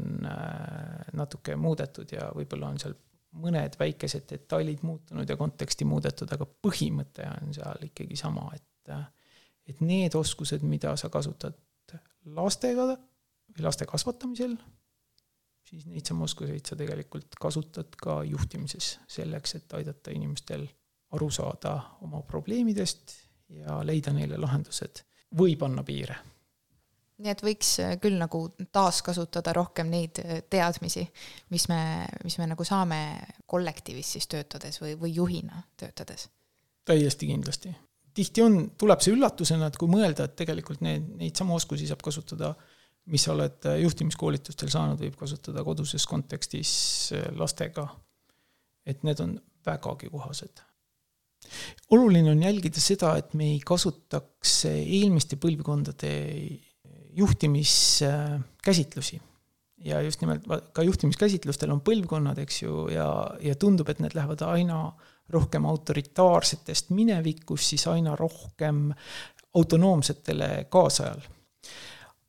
natuke muudetud ja võib-olla on seal mõned väikesed detailid muutunud ja konteksti muudetud, aga põhimõte on seal ikkagi sama, et et need oskused, mida sa kasutad lastega või laste kasvatamisel, siis neid samu oskuseid sa tegelikult kasutad ka juhtimises, selleks et aidata inimestel aru saada oma probleemidest ja leida neile lahendused. Või panna piire nii et võiks äh, küll nagu taaskasutada rohkem neid äh, teadmisi, mis me, mis me nagu saame kollektiivis siis töötades või, või juhina töötades. täiesti kindlasti. tihti on, tuleb see üllatusena, et kui mõelda, et tegelikult need, neid samu oskusi saab kasutada, mis sa oled äh, juhtimiskoolitustel saanud, võib kasutada koduses kontekstis lastega. et need on vägagi kohased oluline on jälgida seda, et me ei kasutaks eelmiste põlvkondade juhtimiskäsitlusi. ja just nimelt ka juhtimiskäsitlustel on põlvkonnad, eks ju, ja, ja tundub, et need lähevad aina rohkem autoritaarsetest minevikus, siis aina rohkem autonoomsetele kaasajal.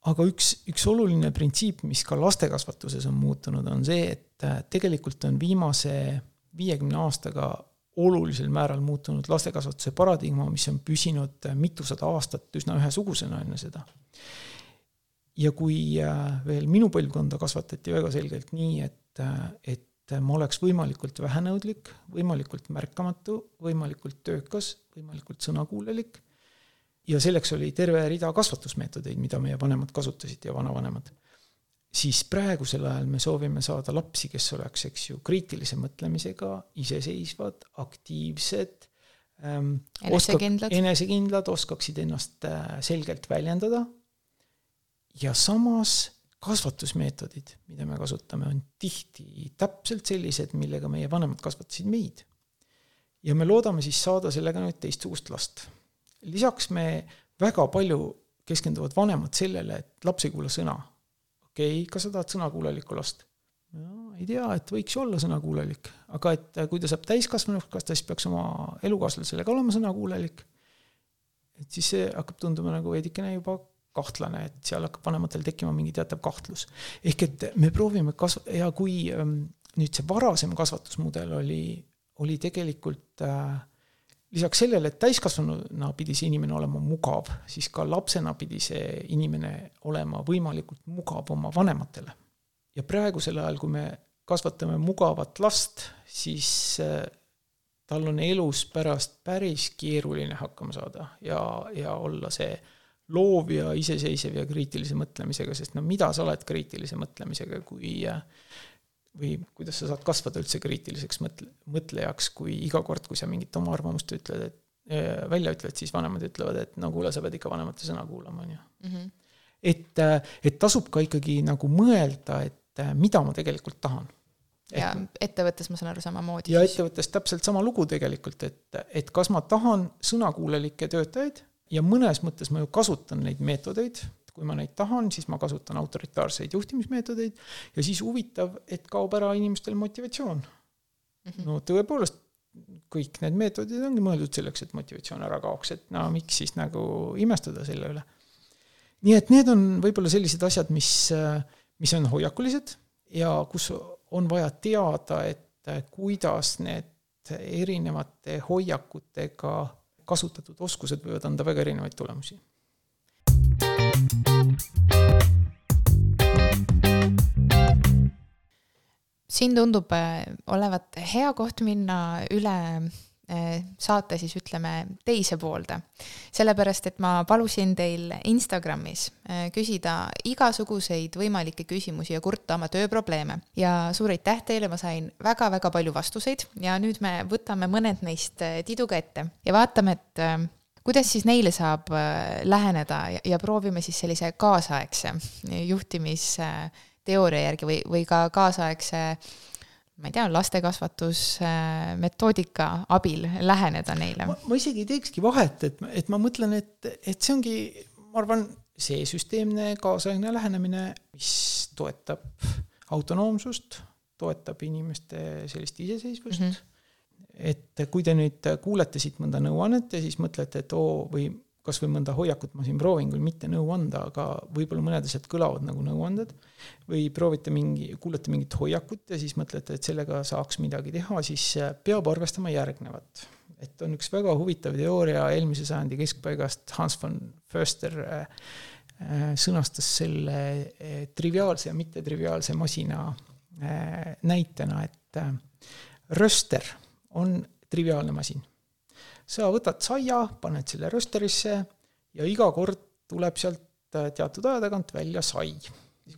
aga üks, üks oluline printsiip, mis ka lastekasvatuses on muutunud, on see, et tegelikult on viimase viiekümne aastaga olulisel määral muutunud lastekasvatuse paradigma, mis on püsinud mitusada aastat üsna ühesugusena enne seda ja kui äh, veel minu põlvkonda kasvatati väga selgelt nii, et, äh, et ma oleks võimalikult vähenõudlik, võimalikult märkamatu, võimalikult töökas, võimalikult sõnakuulelik, ja selleks oli terve rida kasvatusmeetodeid, mida meie vanemad kasutasid ja vanavanemad siis praegusel ajal me soovime saada lapsi, kes oleks, eks ju, kriitilise mõtlemisega, iseseisvad, aktiivsed ähm,. enesekindlad. enesekindlad, oskaksid ennast äh, selgelt väljendada. Ja samas kasvatusmeetodid, mida me kasutame, on tihti täpselt sellised, millega meie vanemad kasvatasid meid. ja me loodame siis saada sellega nüüd teistsugust last. lisaks me väga palju keskenduvad vanemad sellele, et laps ei kuula sõna okei okay,, kas sa tahad sõnakuulelikku last? no ei tea, et võiks ju olla sõnakuulelik, aga et kui ta saab täiskasvanuks, kas ta siis peaks oma elukaaslasele ka olema sõnakuulelik? et siis see hakkab tunduma nagu veidikene juba kahtlane, et seal hakkab vanematel tekkima mingi teatav kahtlus. ehk et me proovime kasv- ja kui ähm, nüüd see varasem kasvatusmudel oli, oli tegelikult äh, lisaks sellele, et täiskasvanuna pidi see inimene olema mugav, siis ka lapsena pidi see inimene olema võimalikult mugav oma vanematele. ja praegusel ajal, kui me kasvatame mugavat last, siis äh, tal on elus pärast päris keeruline hakkama saada ja, ja olla see loov ja iseseisev ja kriitilise mõtlemisega, sest no mida sa oled kriitilise mõtlemisega, kui või kuidas sa saad kasvada üldse kriitiliseks mõtle, mõtlejaks, kui iga kord, kui sa mingit oma arvamust ütled, et äh, välja ütled, siis vanemad ütlevad, et no kuule, sa pead ikka vanemate sõna kuulama, on ju. Mhm. et, äh, et tasub ka ikkagi nagu mõelda, et äh, mida ma tegelikult tahan. ja ettevõttes ma saan aru samamoodi. ja ettevõttes täpselt sama lugu tegelikult, et, et kas ma tahan sõnakuulelikke töötajaid ja mõnes mõttes ma ju kasutan neid meetodeid kui ma neid tahan, siis ma kasutan autoritaarseid juhtimismeetodeid ja siis huvitav, et kaob ära inimestel motivatsioon. -hmm. no tõepoolest, kõik need meetodid ongi mõeldud selleks, et motivatsioon ära kaoks, et no miks siis nagu imestada selle üle. nii et need on võib-olla sellised asjad, mis, mis on hoiakulised ja kus on vaja teada, et kuidas need erinevate hoiakutega kasutatud oskused võivad anda väga erinevaid tulemusi. Siin tundub äh, olevat hea koht minna üle saate siis ütleme teise poolde. sellepärast, et ma palusin teil Instagramis äh, küsida igasuguseid võimalikke küsimusi ja kurta oma tööprobleeme. ja suur aitäh teile, ma sain väga-väga palju vastuseid ja nüüd me võtame mõned neist tiduga ette ja vaatame, et kuidas siis neile saab läheneda ja, ja proovime siis sellise kaasaegse juhtimisteooria järgi või, või ka kaasaegse ma ei tea, lastekasvatusmetoodika abil läheneda neile? ma isegi ei teekski vahet, et, et ma mõtlen, et, et see ongi, ma arvan, see süsteemne kaasaegne lähenemine, mis toetab autonoomsust, toetab inimeste sellist iseseisvust mm, -hmm et kui te nüüd kuulete siit mõnda nõuannet ja siis mõtlete, et oo, või kas või mõnda hoiakut ma siin proovin küll mitte nõu anda, aga võib-olla mõned asjad kõlavad nagu nõuanded, või proovite mingi, kuulete mingit hoiakut ja siis mõtlete, et sellega saaks midagi teha, siis peab arvestama järgnevat. et on üks väga huvitav teooria eelmise sajandi keskpaigast, Hans von Förster äh, äh, sõnastas selle äh, triviaalse ja mittetriviaalse masina näitena, et röster on triviaalne masin. Sa võtad saia, paned selle rösterisse ja iga kord tuleb sealt äh, teatud aja tagant välja sai.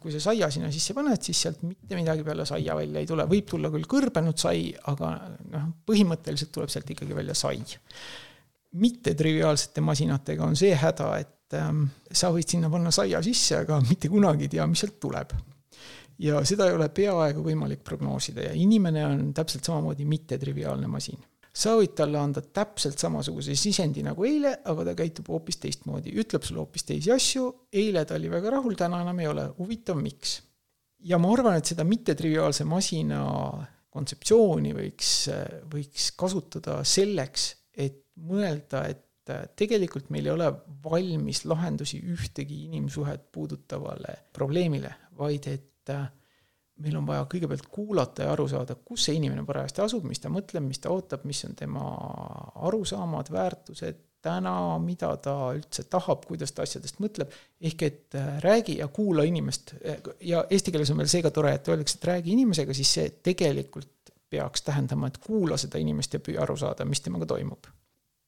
kui sa saia sinna sisse paned, siis sealt mitte midagi peale saia välja ei tule, võib tulla küll kõrbenud sai, aga noh, põhimõtteliselt tuleb sealt ikkagi välja sai. mittetriviaalsete masinatega on see häda, et ähm, sa võid sinna panna saia sisse, aga mitte kunagi ei tea, mis sealt tuleb ja seda ei ole peaaegu võimalik prognoosida ja inimene on täpselt samamoodi mittetriviaalne masin. Sa võid talle anda täpselt samasuguse sisendi nagu eile, aga ta käitub hoopis teistmoodi, ütleb sulle hoopis teisi asju, eile ta oli väga rahul, täna enam ei ole, huvitav, miks? ja ma arvan, et seda mittetriviaalse masina kontseptsiooni võiks, võiks kasutada selleks, et mõelda, et tegelikult meil ei ole valmis lahendusi ühtegi inimsuhet puudutavale probleemile, vaid et meil on vaja kõigepealt kuulata ja aru saada, kus see inimene parajasti asub, mis ta mõtleb, mis ta ootab, mis on tema arusaamad, väärtused, täna, mida ta üldse tahab, kuidas ta asjadest mõtleb, ehk et äh, räägi ja kuula inimest ja eesti keeles on veel see ka tore, et öeldakse, et räägi inimesega, siis see tegelikult peaks tähendama, et kuula seda inimest ja püüa aru saada, mis temaga toimub.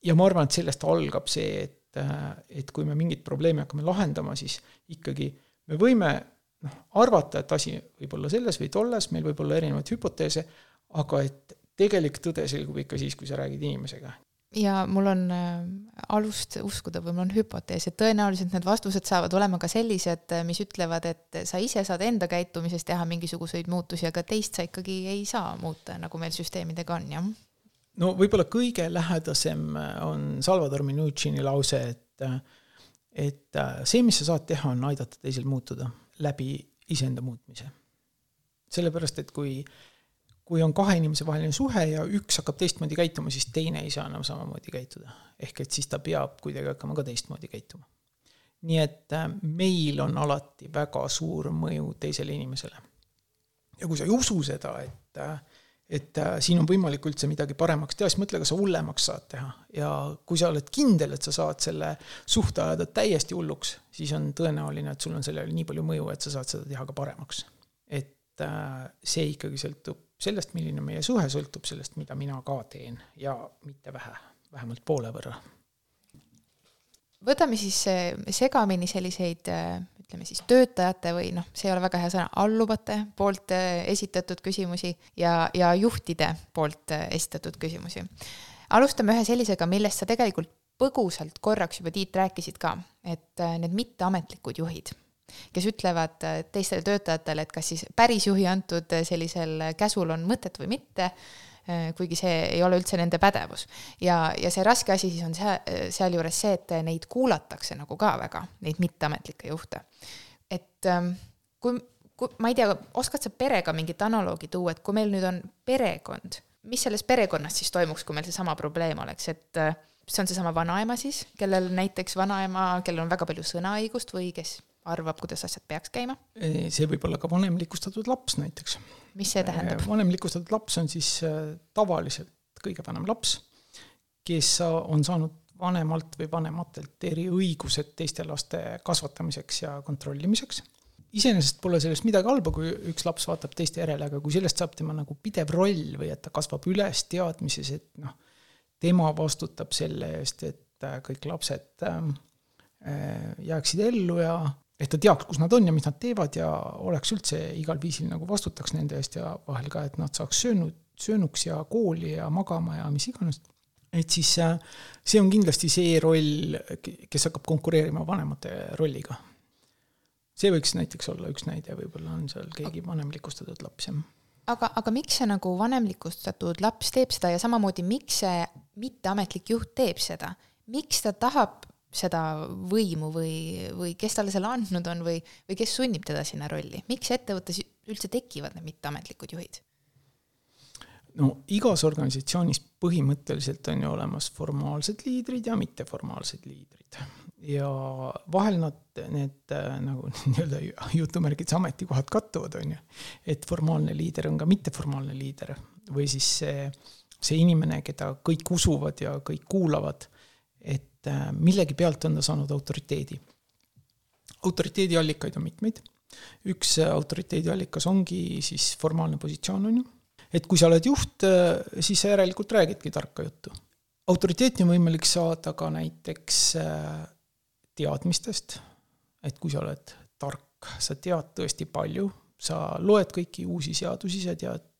ja ma arvan, et sellest algab see, et, äh, et kui me mingit probleemi hakkame lahendama, siis ikkagi me võime noh, arvata, et asi võib olla selles või tolles, meil võib olla erinevaid hüpoteese, aga et tegelik tõde selgub ikka siis, kui sa räägid inimesega. ja mul on äh, alust uskuda või mul on hüpotees, et tõenäoliselt need vastused saavad olema ka sellised, äh, mis ütlevad, et sa ise saad enda käitumises teha mingisuguseid muutusi, aga teist sa ikkagi ei saa muuta, nagu meil süsteemidega on, jah. no võib-olla kõige lähedasem on Salvador Minuchini lause, et et see, mis sa saad teha, on aidata teisel muutuda läbi iseenda muutmise. sellepärast, et kui kui on kahe inimese vaheline suhe ja üks hakkab teistmoodi käituma, siis teine ei saa enam samamoodi käituda. ehk et siis ta peab kuidagi hakkama ka teistmoodi käituma. nii et äh, meil on alati väga suur mõju teisele inimesele. ja kui sa ei usu seda, et, äh, et äh, siin on võimalik üldse midagi paremaks teha, siis mõtle, kas sa hullemaks saad teha. ja kui sa oled kindel, et sa saad selle suhte ajada täiesti hulluks, siis on tõenäoline, et sul on sellele nii palju mõju, et sa saad seda teha ka paremaks. et see ikkagi sõltub sellest, milline meie suhe, sõltub sellest, mida mina ka teen ja mitte vähe, vähemalt poole võrra. võtame siis eh, segamini selliseid ütleme siis töötajate või noh, see ei ole väga hea sõna, alluvate poolt eh, esitatud küsimusi ja, ja juhtide poolt esitatud küsimusi. alustame ühe sellisega, millest sa tegelikult põgusalt korraks juba, Tiit, rääkisid ka, et need mitteametlikud juhid kes ütlevad äh, teistele töötajatele, et kas siis päris juhi antud äh, sellisel käsul on mõtet või mitte, äh, kuigi see ei ole üldse nende pädevus. ja, ja see raske asi siis on see, sealjuures see, et neid kuulatakse nagu ka väga, neid mitteametlikke juhte. et ähm, kui, kui, ma ei tea, oskad sa perega mingit analoogi tuua, et kui meil nüüd on perekond, mis selles perekonnas siis toimuks, kui meil seesama probleem oleks, et see on seesama vanaema siis, kellel näiteks vanaema, kellel on väga palju sõnaõigust või kes arvab, kuidas asjad peaks käima? see võib olla ka vanemlikustatud laps näiteks. mis see tähendab? vanemlikustatud laps on siis äh, tavaliselt kõige vanem laps, kes on saanud vanemalt või vanematelt eriõigused teiste laste kasvatamiseks ja kontrollimiseks. iseenesest pole sellest midagi halba, kui üks laps vaatab teiste järele, aga kui sellest saab tema nagu pidev roll või et ta kasvab üles teadmises, et noh, tema vastutab selle eest, et äh, kõik lapsed ähm, äh, jääksid ellu ja et ta teaks, kus nad on ja mis nad teevad ja oleks üldse igal viisil nagu vastutaks nende eest ja vahel ka, et nad saaks söönud, söönuks ja kooli ja magama ja mis iganes. et siis äh, see on kindlasti see roll, kes hakkab konkureerima vanemate rolliga. see võiks näiteks olla üks näide, võib-olla on seal keegi vanemlikustatud laps, jah aga, aga miks see nagu vanemlikustatud laps teeb seda ja samamoodi, miks see mitteametlik juht teeb seda? miks ta tahab seda võimu või, või kes talle selle andnud on või, või kes sunnib teda sinna rolli, miks ettevõttes üldse tekivad need mitteametlikud juhid? no igas organisatsioonis põhimõtteliselt on ju olemas formaalsed liidrid ja mitteformaalsed liidrid. ja vahel nad, need nagu *laughs* nii-öelda jutumärgides ametikohad kattuvad, on ju. et formaalne liider on ka mitteformaalne liider või siis see, see inimene, keda kõik usuvad ja kõik kuulavad et äh, millegi pealt on ta saanud autoriteedi. autoriteedi allikaid on mitmeid. üks äh, autoriteedi allikas ongi siis formaalne positsioon, on ju. et kui sa oled juht, äh, siis sa järelikult räägidki tarka juttu. autoriteeti on võimalik saada ka näiteks teadmistest, et kui sa oled tark, sa tead tõesti palju, sa loed kõiki uusi seadusi, sa tead,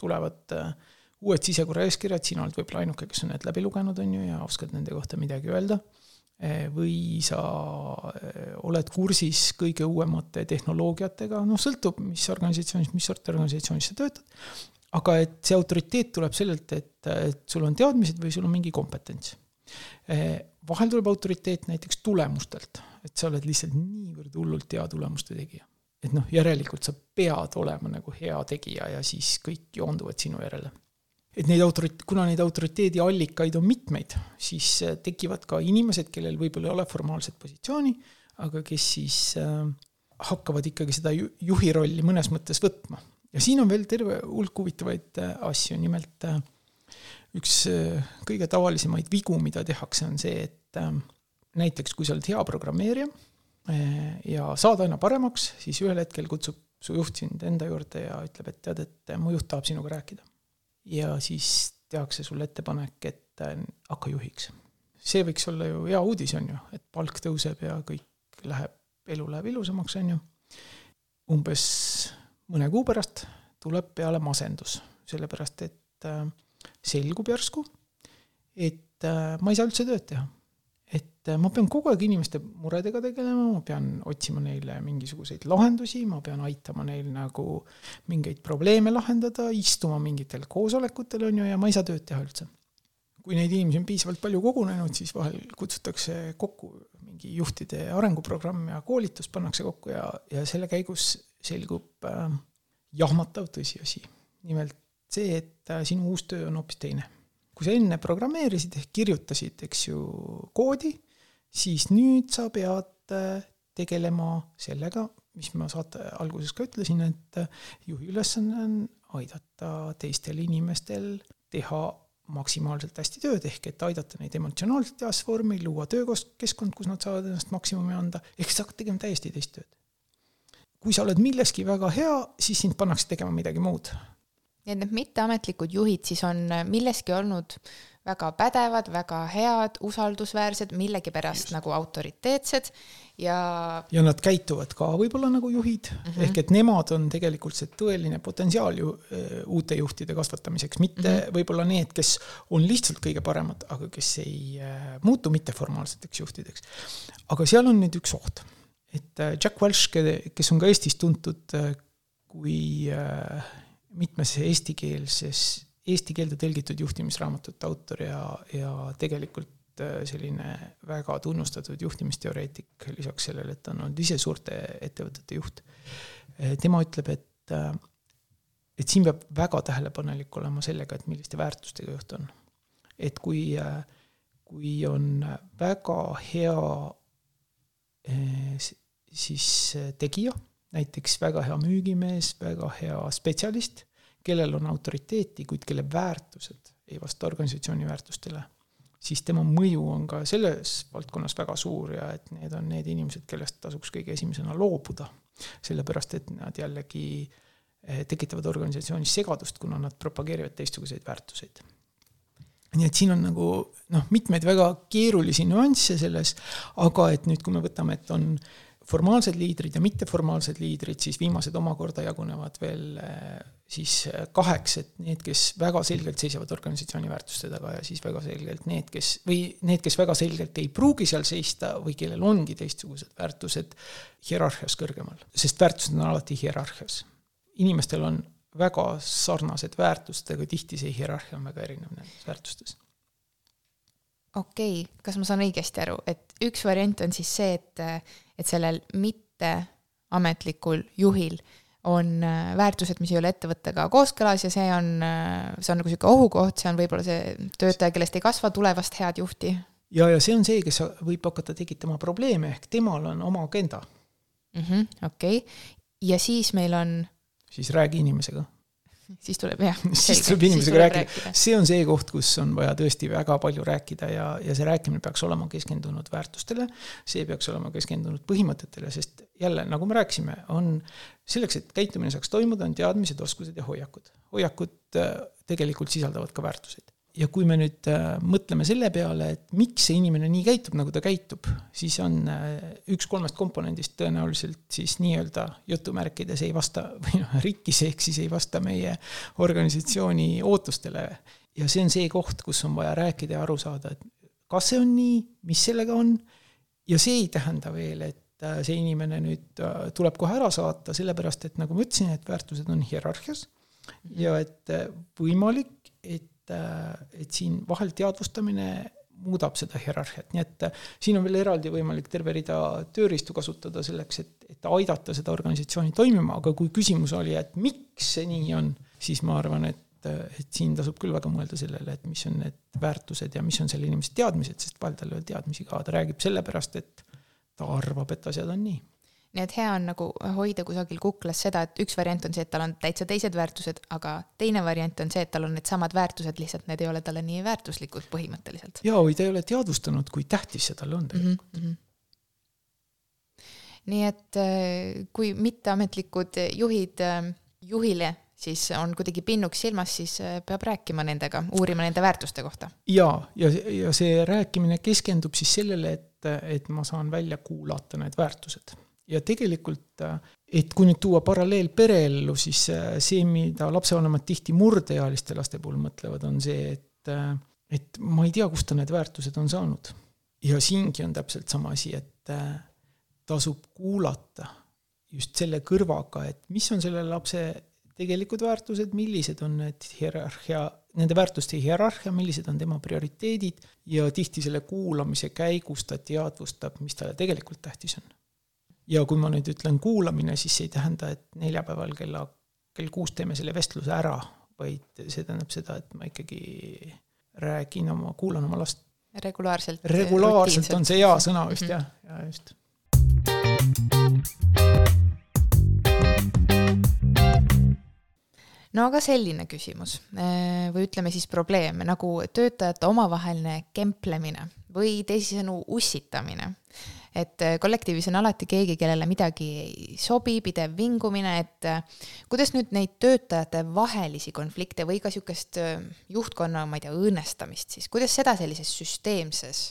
tulevad äh, uued sisekorraeeskirjad, sina oled võib-olla ainuke, kes on need läbi lugenud, on ju, ja oskad nende kohta midagi öelda. Või sa eh, oled kursis kõige uuemate tehnoloogiatega, noh, sõltub, mis organisatsioonis, mis sorti organisatsioonis sa töötad. aga et see autoriteet tuleb sellelt, et, et sul on teadmised või sul on mingi kompetents. Eh, vahel tuleb autoriteet näiteks tulemustelt, et sa oled lihtsalt niivõrd hullult hea tulemuste tegija et noh, järelikult sa pead olema nagu hea tegija ja siis kõik joonduvad sinu järele et neid autorit-, kuna neid autoriteedi allikaid on mitmeid, siis äh, tekivad ka inimesed, kellel võib-olla ei ole formaalset positsiooni, aga kes siis äh, hakkavad ikkagi seda juhi rolli mõnes mõttes võtma. ja siin on veel terve hulk huvitavaid äh, asju, nimelt üks kõige tavalisemaid vigu, mida tehakse, on see, et näiteks kui sa oled hea programmeerija ja saad aina paremaks, siis ühel hetkel kutsub su juht sind enda juurde ja ütleb, et tead, et mu juht tahab sinuga rääkida. Ja siis tehakse sulle ettepanek, et hakka juhiks. see võiks olla ju hea uudis, on ju, et palk tõuseb ja kõik läheb, elu läheb ilusamaks, on ju. umbes mõne kuu pärast tuleb peale masendus, sellepärast et äh, selgub järsku, et äh, ma ei saa üldse tööd teha. Et äh, ma pean kogu aeg inimeste muredega tegelema, ma pean otsima neile mingisuguseid lahendusi, ma pean aitama neil nagu mingeid probleeme lahendada, istuma mingitel koosolekutel, on ju, ja ma ei saa tööd teha üldse. kui neid inimesi on piisavalt palju kogunenud, siis vahel kutsutakse kokku mingi juhtide arenguprogramm ja koolitus pannakse kokku ja, ja selle käigus selgub äh, jahmatav tõsiasi. nimelt see, et äh, sinu uus töö on hoopis teine. Kui sa enne programmeerisid ehk kirjutasid, eks ju, koodi, siis nüüd sa pead äh, tegelema sellega, mis ma saate alguses ka ütlesin, et äh, juhi ülesanne on aidata teistel inimestel teha maksimaalselt hästi tööd, ehk et aidata neid emotsionaalselt heas vormi, luua töökeskkond, kus nad saavad ennast maksimumi anda, ehk sa hakkad tegema täiesti teist tööd. kui sa oled milleski väga hea, siis sind pannakse tegema midagi muud nii et need mitteametlikud juhid siis on milleski olnud väga pädevad, väga head, usaldusväärsed, millegipärast Just. nagu autoriteetsed ja. ja nad käituvad ka võib-olla nagu juhid mm, -hmm. ehk et nemad on tegelikult see tõeline potentsiaal ju uh, uute juhtide kasvatamiseks, mitte mm -hmm. võib-olla need, kes on lihtsalt kõige paremad, aga kes ei uh, muutu mitteformaalseteks juhtideks. aga seal on nüüd üks oht, et uh, Jack Welch, kes on ka Eestis tuntud kui uh, mitmes eestikeelses, eesti keelde tõlgitud juhtimisraamatute autor ja, ja tegelikult äh, selline väga tunnustatud juhtimisteoreetik, lisaks sellele, et ta on olnud ise suurte ettevõtete juht. Äh, tema ütleb, et, äh, et siin peab väga tähelepanelik olema sellega, et milliste väärtustega juht on. et kui, kui on väga hea siis tegija näiteks väga hea müügimees, väga hea spetsialist, kellel on autoriteeti, kuid kelle väärtused ei vasta organisatsiooni väärtustele, siis tema mõju on ka selles valdkonnas väga suur ja et need on need inimesed, kellest tasuks kõige esimesena loobuda. sellepärast, et nad jällegi eh, tekitavad organisatsioonis segadust, kuna nad propageerivad teistsuguseid väärtuseid nii et siin on nagu noh, mitmeid väga keerulisi nüansse selles, aga et nüüd, kui me võtame, et on äh, formaalsed liidrid ja mitteformaalsed liidrid, siis viimased omakorda jagunevad veel eh, siis eh, kaheks, et need, kes väga selgelt seisavad organisatsiooni väärtuste taga ja siis väga selgelt need, kes, või need, kes väga selgelt ei pruugi seal seista või kellel ongi teistsugused väärtused hierarhias kõrgemal, sest väärtused on alati hierarhias. inimestel on väga sarnased väärtused, aga tihti see hierarhia on väga erinev nendes väärtustes okei okay., kas ma saan õigesti aru, et üks variant on siis see, et, et sellel mitteametlikul juhil on äh, väärtused, mis ei ole ettevõttega kooskõlas ja see on, äh, see on nagu niisugune ohukoht, see on võib-olla see töötaja, kellest ei kasva tulevast head juhti. ja, ja see on see, kes võib hakata tekitama probleeme, ehk temal on oma agenda -hmm,. okei ja siis meil on siis räägi inimesega siis tuleb jah. siis tuleb inimesega rääkida, see on see koht, kus on vaja tõesti väga palju rääkida ja, ja see rääkimine peaks olema keskendunud väärtustele. see peaks olema keskendunud põhimõtetele, sest jälle, nagu me rääkisime, on selleks, et käitumine saaks toimuda, on teadmised, oskused ja hoiakud. hoiakud äh, tegelikult sisaldavad ka väärtuseid ja kui me nüüd äh, mõtleme selle peale, et miks see inimene nii käitub, nagu ta käitub, siis on äh, üks kolmest komponendist tõenäoliselt siis nii-öelda jutumärkides ei vasta *laughs* või noh, rikkis ehk siis ei vasta meie organisatsiooni ootustele. ja see on see koht, kus on vaja rääkida ja aru saada, et kas see on nii, mis sellega on. ja see ei tähenda veel, et äh, see inimene nüüd tuleb kohe ära saata, sellepärast et nagu ma ütlesin, et väärtused on hierarhias ja et võimalik, et et, et siin vahel teadvustamine muudab seda hierarhiat, nii et siin on veel eraldi võimalik terve rida tööriistu kasutada selleks, et, et aidata seda organisatsiooni toimima, aga kui küsimus oli, et miks see nii on, siis ma arvan, et et siin tasub küll väga mõelda sellele, et mis on need väärtused ja mis on selle inimese teadmised, sest vahel tal ei ole teadmisi ka, ta räägib sellepärast, et ta arvab, et asjad on nii nii et hea on nagu hoida kusagil kuklas seda, et üks variant on see, et tal on täitsa teised väärtused, aga teine variant on see, et tal on needsamad väärtused, lihtsalt need ei ole talle nii väärtuslikud põhimõtteliselt. ja, või ta ei ole teadvustanud, kui tähtis see talle on tegelikult mm. -hmm nii et äh, kui mitteametlikud juhid äh, juhile siis on kuidagi pinnuks silmas, siis äh, peab rääkima nendega, uurima nende väärtuste kohta. ja, ja, ja see rääkimine keskendub siis sellele, et, et ma saan välja kuulata need väärtused. Ja tegelikult, et kui nüüd tuua paralleel pereellu, siis see, mida lapsevanemad tihti murdeealiste laste puhul mõtlevad, on see, et, et ma ei tea, kust ta need väärtused on saanud. ja siingi on täpselt sama asi, et tasub kuulata just selle kõrvaga, et mis on selle lapse tegelikud väärtused, millised on need hierarhia, nende väärtuste hierarhia, millised on tema prioriteedid ja tihti selle kuulamise käigus ta teadvustab, mis talle tegelikult tähtis on. Ja kui ma nüüd ütlen kuulamine, siis see ei tähenda, et neljapäeval kella, kell kuus teeme selle vestluse ära, vaid see tähendab seda, et ma ikkagi räägin oma, kuulan oma last. regulaarselt. regulaarselt on see hea sõna vist mm -hmm. jah, ja just no aga selline küsimus äh, või ütleme siis probleem nagu töötajate omavaheline kemplemine või teisisõnu ussitamine. Et äh, kollektiivis on alati keegi, kellele midagi ei sobi, pidev vingumine, et äh, kuidas nüüd neid töötajate vahelisi konflikte või ka niisugust juhtkonna, ma ei tea, õõnestamist siis, kuidas seda sellises süsteemses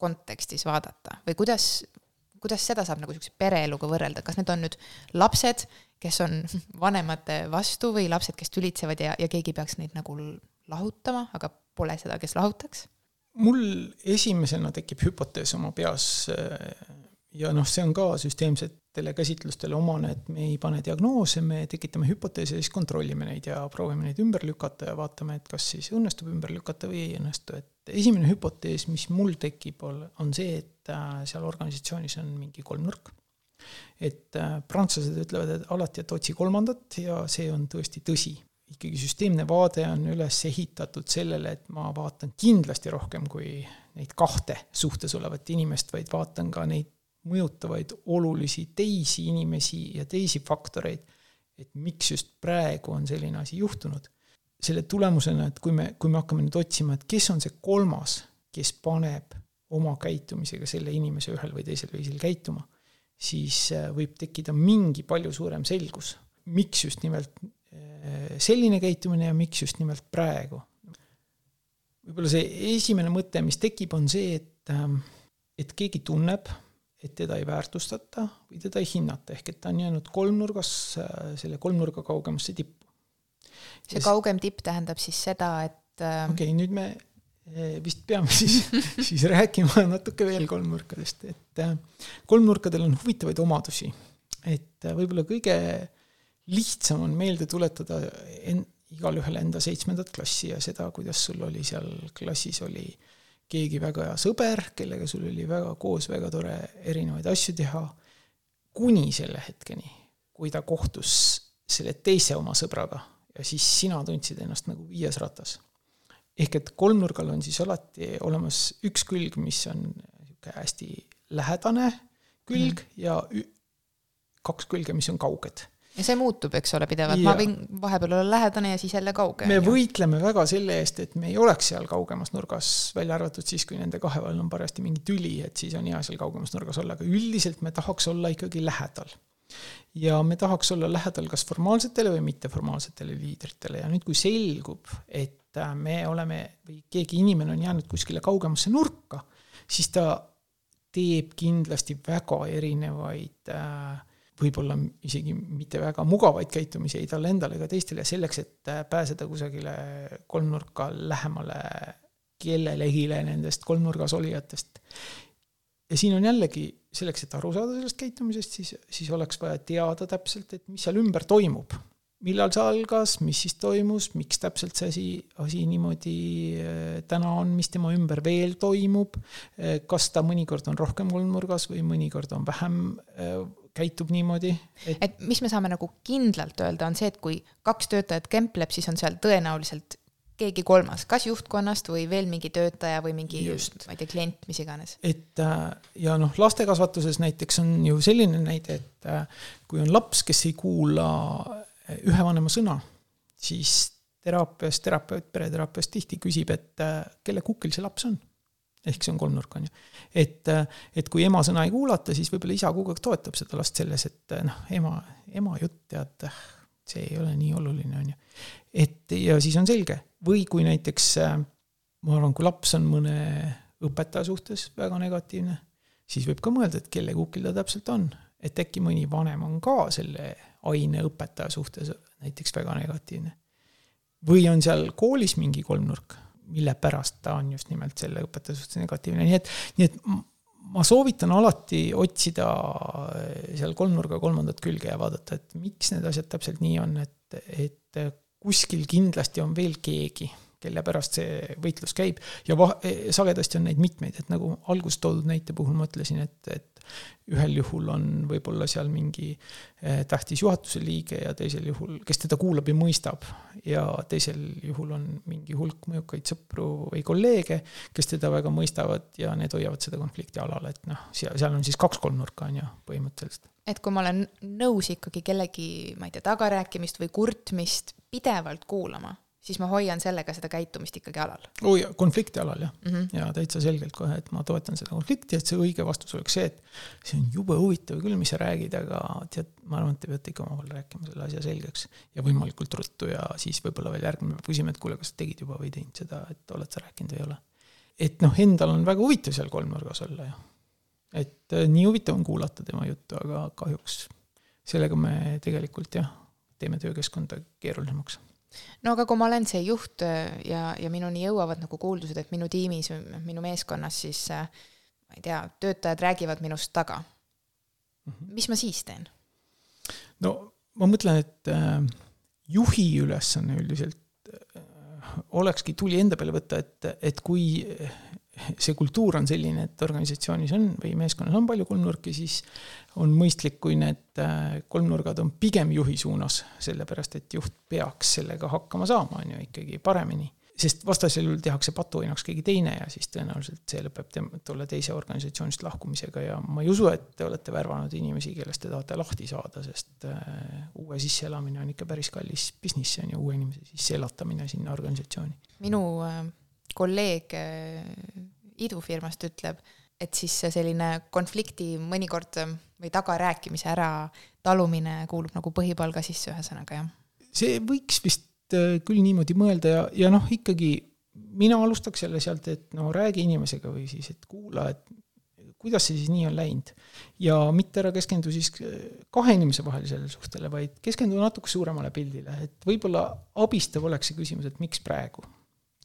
kontekstis vaadata või kuidas kuidas seda saab nagu niisuguse pereeluga võrrelda, kas need on nüüd lapsed, kes on *laughs* vanemate vastu või lapsed, kes tülitsevad ja, ja keegi peaks neid nagu lahutama, aga pole seda, kes lahutaks? Mul esimesena tekib hüpotees oma peas ja noh, see on ka süsteemsetele käsitlustele omane, et me ei pane diagnoose, me tekitame hüpoteese ja siis kontrollime neid ja proovime neid ümber lükata ja vaatame, et kas siis õnnestub ümber lükata või ei õnnestu, et esimene hüpotees, mis mul tekib, on see, et äh, seal organisatsioonis on mingi kolmnurk. et äh, prantslased ütlevad, et alati, et otsi kolmandat ja see on tõesti tõsi ikkagi süsteemne vaade on üles ehitatud sellele, et ma vaatan kindlasti rohkem kui neid kahte suhtes olevat inimest, vaid vaatan ka neid mõjutavaid olulisi teisi inimesi ja teisi faktoreid, et miks just praegu on selline asi juhtunud. selle tulemusena, et kui me, kui me hakkame nüüd otsima, et kes on see kolmas, kes paneb oma käitumisega selle inimese ühel või teisel viisil käituma, siis äh, võib tekkida mingi palju suurem selgus, miks just nimelt selline käitumine ja miks just nimelt praegu. võib-olla see esimene mõte, mis tekib, on see, et, ähm, et keegi tunneb et teda ei väärtustata või teda ei hinnata, ehk et ta on jäänud kolmnurgas äh, selle kolmnurga kaugemasse tippu. see ja kaugem tipp tähendab siis seda, et äh, okei okay,, nüüd me äh, vist peame *laughs* siis siis rääkima natuke veel kolmnurkadest, et kolmnurkadel on huvitavaid omadusi. et võib-olla kõige lihtsam on meelde tuletada en-, igalühel enda seitsmendat klassi ja seda, kuidas sul oli seal klassis, oli keegi väga hea sõber, kellega sul oli väga koos väga tore erinevaid asju teha, kuni selle hetkeni, kui ta kohtus selle teise oma sõbraga ja siis sina tundsid ennast nagu viies ratas. ehk et kolmnurgal on siis alati olemas üks külg, mis on niisugune hästi lähedane külg mm. ja kaks külge, mis on kauged ja see muutub, eks ole, pidevalt, ma võin vahepeal olla lähedane ja siis jälle kauge. me võitleme väga selle eest, et me ei oleks seal kaugemas nurgas, välja arvatud siis, kui nende kahe vahel on parajasti mingi tüli, et siis on hea seal kaugemas nurgas olla, aga üldiselt me tahaks olla ikkagi lähedal. ja me tahaks olla lähedal kas formaalsetele või mitteformaalsetele liidritele ja nüüd, kui selgub, et äh, me oleme või keegi inimene on jäänud kuskile kaugemasse nurka, siis ta teeb kindlasti väga erinevaid äh, võib-olla isegi mitte väga mugavaid käitumisi ei talle endale ega teistele selleks, et äh, pääseda kusagile kolmnurka lähemale kellelegile nendest kolmnurgas olijatest. ja siin on jällegi selleks, et aru saada sellest käitumisest, siis, siis oleks vaja teada täpselt, et mis seal ümber toimub. millal see algas, mis siis toimus, miks täpselt see asi, asi niimoodi äh, täna on, mis tema ümber veel toimub, äh, kas ta mõnikord on rohkem kolmnurgas või mõnikord on vähem käitub niimoodi et.... et mis me saame nagu kindlalt öelda, on see, et kui kaks töötajat kempleb, siis on seal tõenäoliselt keegi kolmas, kas juhtkonnast või veel mingi töötaja või mingi, Just. ma ei tea, klient, mis iganes. et äh, ja noh, lastekasvatuses näiteks on ju selline näide, et äh, kui on laps, kes ei kuula äh, ühe vanema sõna, siis teraapias, terapeut, pereterapeut tihti küsib, et kelle kukil see laps on. Ehk see on kolmnurk, on ju. et, et kui ema sõna ei kuulata, siis võib-olla isa kogu aeg toetab seda last selles, et noh, ema, ema jutt, tead, see ei ole nii oluline, on ju. et ja siis on selge, või kui näiteks ma arvan, kui laps on mõne õpetaja suhtes väga negatiivne, siis võib ka mõelda, et kelle kukil ta täpselt on. et äkki mõni vanem on ka selle aine õpetaja suhtes näiteks väga negatiivne. või on seal koolis mingi kolmnurk, mille pärast ta on just nimelt selle õpetaja suhtes negatiivne, nii et, nii et ma soovitan alati otsida seal kolmnurga kolmandat külge ja vaadata, et miks need asjad täpselt nii on, et, et kuskil kindlasti on veel keegi kelle pärast see võitlus käib. Ja va-, sagedasti on neid mitmeid, et nagu alguses toodud näite puhul ma ütlesin, et, et ühel juhul on võib-olla seal mingi eh, tähtis juhatuse liige ja teisel juhul, kes teda kuulab ja mõistab, ja teisel juhul on mingi hulk mõjukaid sõpru või kolleege, kes teda väga mõistavad ja need hoiavad seda konflikti alal, et noh, seal, seal on siis kaks kolmnurka, on ju, põhimõtteliselt. et kui ma olen nõus ikkagi kellegi, ma ei tea, tagarääkimist või kurtmist pidevalt kuulama siis ma hoian sellega seda käitumist ikkagi alal. oi, konflikti alal jah mm, -hmm. ja täitsa selgelt kohe, et ma toetan seda konflikti, et see õige vastus oleks see, et see on jube huvitav küll, mis sa räägid, aga tead, ma arvan, et te peate ikka omavahel rääkima selle asja selgeks ja võimalikult ruttu ja siis võib-olla veel järgmine päev küsima, et kuule, kas sa tegid juba või ei teinud seda, et oled sa rääkinud või ei ole. et noh, endal on väga huvitav seal kolmnurgas olla ju. et äh, nii huvitav on kuulata tema juttu, aga kahjuks sellega me tegelikult jah, teeme töökeskkonda keerulisemaks no aga kui ma olen see juht äh, ja, ja minuni jõuavad nagu kuuldused, et minu tiimis, minu meeskonnas siis äh, ma ei tea, töötajad räägivad minust taga. -hmm. mis ma siis teen? no ma mõtlen, et äh, juhi ülesanne üldiselt olekski tuli enda peale võtta, et, et kui see kultuur on selline, et organisatsioonis on või meeskonnas on palju kolmnurki, siis on mõistlik, kui need äh, kolmnurgad on pigem juhi suunas, sellepärast et juht peaks sellega hakkama saama, on ju, ikkagi paremini. sest vastasel juhul tehakse patuoinaks keegi teine ja siis tõenäoliselt see lõpeb tolle teise organisatsioonist lahkumisega ja ma ei usu, et te olete värvanud inimesi, kellest te tahate lahti saada, sest äh, uue sisseelamine on ikka päris kallis business, on ju, uue inimese sisseelatamine sinna organisatsiooni. minu äh, kolleeg idufirmast ütleb, et siis see selline konflikti mõnikord või tagarääkimise ära talumine kuulub nagu põhipalga sisse, ühesõnaga jah. see võiks vist äh, küll niimoodi mõelda ja, ja noh, ikkagi mina alustaks jälle sealt, et no räägi inimesega või siis, et kuula, et kuidas see siis nii on läinud. ja mitte ära keskendu siis äh, kahe inimese vahelisele suhtele, vaid keskendu natuke suuremale pildile, et võib-olla abistav oleks see küsimus, et miks praegu.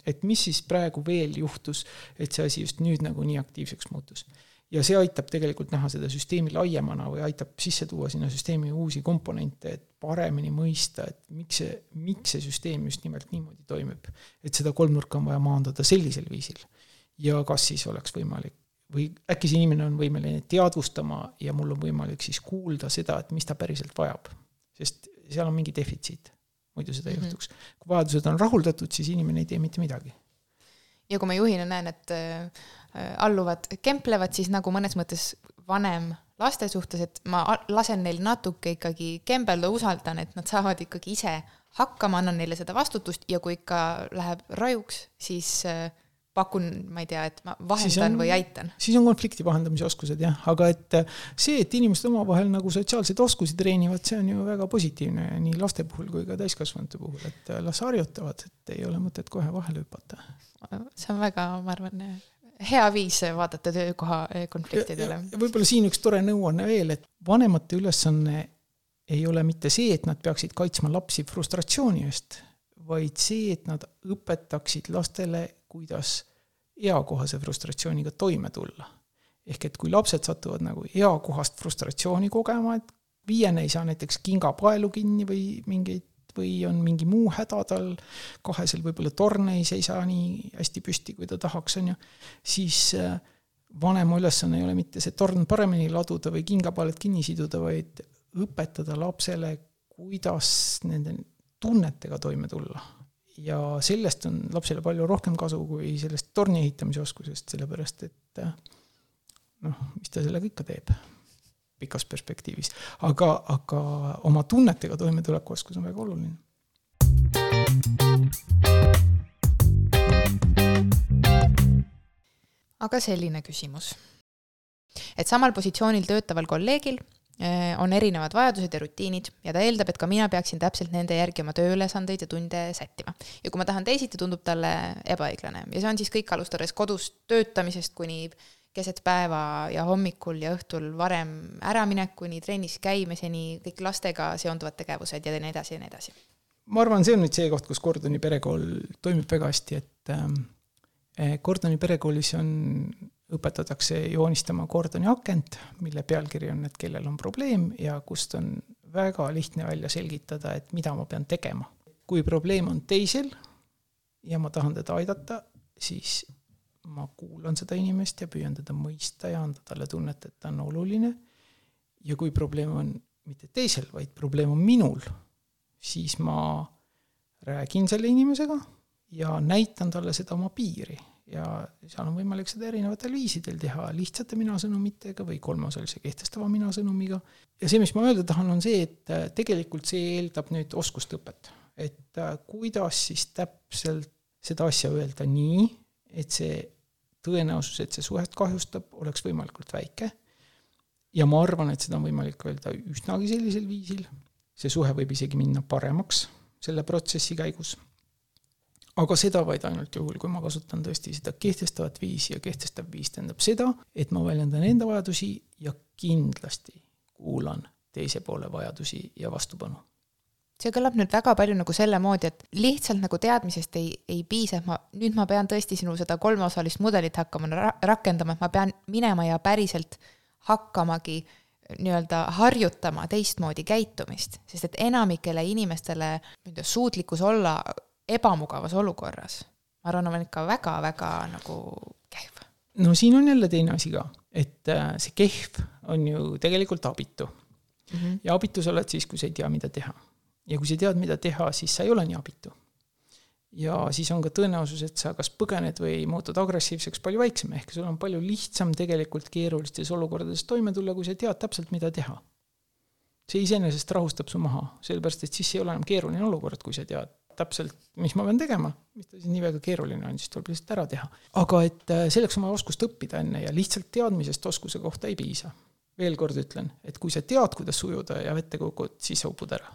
Et mis siis praegu veel juhtus, et see asi just nüüd nagu nii aktiivseks muutus ja see aitab tegelikult näha seda süsteemi laiemana või aitab sisse tuua sinna süsteemi uusi komponente, et paremini mõista, et miks see, miks see süsteem just nimelt niimoodi toimib. et seda kolmnurka on vaja maandada sellisel viisil. ja kas siis oleks võimalik või äkki see inimene on võimeline teadvustama ja mul on võimalik siis kuulda seda, et mis ta päriselt vajab. sest seal on mingi defitsiit, muidu seda ei mm -hmm. juhtuks. kui vajadused on rahuldatud, siis inimene ei tee mitte midagi. ja kui ma juhina näen, et Äh, alluvad kemplevad, siis nagu mõnes mõttes vanem laste suhtes, et ma lasen neil natuke ikkagi kembelda, usaldan, et nad saavad ikkagi ise hakkama, annan neile seda vastutust ja kui ikka läheb rajuks, siis äh, pakun, ma ei tea, et ma vahendan on, või aitan. siis on konflikti vahendamise oskused jah, aga et äh, see, et inimesed omavahel nagu sotsiaalseid oskusi treenivad, see on ju väga positiivne nii laste puhul kui ka täiskasvanute puhul, et las harjutavad, et ei ole mõtet kohe vahele hüpata. see on väga, ma arvan, hea viis vaadata töökoha eh, konfliktidele. võib-olla siin üks tore nõuanne veel, et vanemate ülesanne ei ole mitte see, et nad peaksid kaitsma lapsi frustratsiooni eest, vaid see, et nad õpetaksid lastele, kuidas eakohase frustratsiooniga toime tulla. ehk et kui lapsed satuvad nagu eakohast frustratsiooni kogema, et viiene ei saa näiteks kingapaelu kinni või mingeid või on mingi muu häda tal, kahesel võib-olla torn ei seisa nii hästi püsti, kui ta tahaks, on ju, siis äh, vanema ülesanne ei ole mitte see torn paremini laduda või kingapaelad kinni siduda, vaid õpetada lapsele, kuidas nende tunnetega toime tulla. Ja sellest on lapsele palju rohkem kasu kui sellest torni ehitamise oskusest, sellepärast et noh, mis ta sellega ikka teeb pikas perspektiivis. aga, aga oma tunnetega toimetuleku oskus on väga oluline. aga selline küsimus. et samal positsioonil töötaval kolleegil on erinevad vajadused ja rutiinid ja ta eeldab, et ka mina peaksin täpselt nende järgi oma tööülesandeid ja tunde sättima. ja kui ma tahan teisiti, tundub talle ebaõiglane ja see on siis kõik alustades kodus töötamisest kuni keset päeva ja hommikul ja õhtul varem äraminekuni, trennis käimiseni, kõik lastega seonduvad tegevused ja nii edasi ja nii edasi. ma arvan, see on nüüd see koht, kus Gordoni perekool toimib väga hästi, et ähm, eh, Gordoni perekoolis on, õpetatakse joonistama Gordoni akent, mille pealkiri on, et kellel on probleem ja kust on väga lihtne välja selgitada, et mida ma pean tegema. kui probleem on teisel ja ma tahan teda aidata, siis ma kuulan seda inimest ja püüan teda mõista ja anda talle tunnet, et ta on oluline. ja kui probleem on mitte teisel, vaid probleem on minul, siis ma räägin selle inimesega ja näitan talle seda oma piiri ja seal on võimalik seda erinevatel viisidel teha, lihtsate mina-sõnumitega või kolmeosalise kehtestava mina-sõnumiga. ja see, mis ma öelda tahan, on see, et äh, tegelikult see eeldab nüüd oskust õpet. et äh, kuidas siis täpselt seda asja öelda nii, et see tõenäosus, et see suhet kahjustab, oleks võimalikult väike. ja ma arvan, et seda on võimalik öelda üsnagi sellisel viisil, see suhe võib isegi minna paremaks selle protsessi käigus. Aga seda vaid ainult juhul, kui ma kasutan tõesti seda kehtestavat viisi ja kehtestav viis tähendab seda, et ma väljendan enda vajadusi ja kindlasti kuulan teise poole vajadusi ja vastupanu. See kõlab nüüd väga palju nagu selle moodi, et lihtsalt nagu teadmisest ei, ei piisa, et ma, nüüd ma pean tõesti sinu seda kolmeosalist mudelit hakkama ra rakendama, et ma pean minema ja päriselt hakkamagi nii-öelda harjutama teistmoodi käitumist, sest et enamikele inimestele nii-öelda suutlikkus olla ebamugavas olukorras, ma arvan, on ikka väga-väga nagu kehv. no siin on jälle teine asi ka, et äh, see kehv on ju tegelikult abitu mm. -hmm. ja abitu sa oled siis, kui sa ei tea, mida teha ja kui sa tead, mida teha, siis sa ei ole nii abitu. ja siis on ka tõenäosus, et sa kas põgened või muutud agressiivseks palju väiksem, ehk sul on palju lihtsam tegelikult keerulistes olukordades toime tulla, kui sa tead täpselt, mida teha. see iseenesest rahustab su maha, sellepärast et siis ei ole enam keeruline olukord, kui sa tead täpselt, mis ma pean tegema, mis ta siis nii väga keeruline on, siis tuleb lihtsalt ära teha. aga et äh, selleks on vaja oskust õppida enne ja lihtsalt teadmisest oskuse kohta ei piisa. veel kord ütlen, et kui sa tead, kuidas ujuda ja vette kukud, siis sa upud ära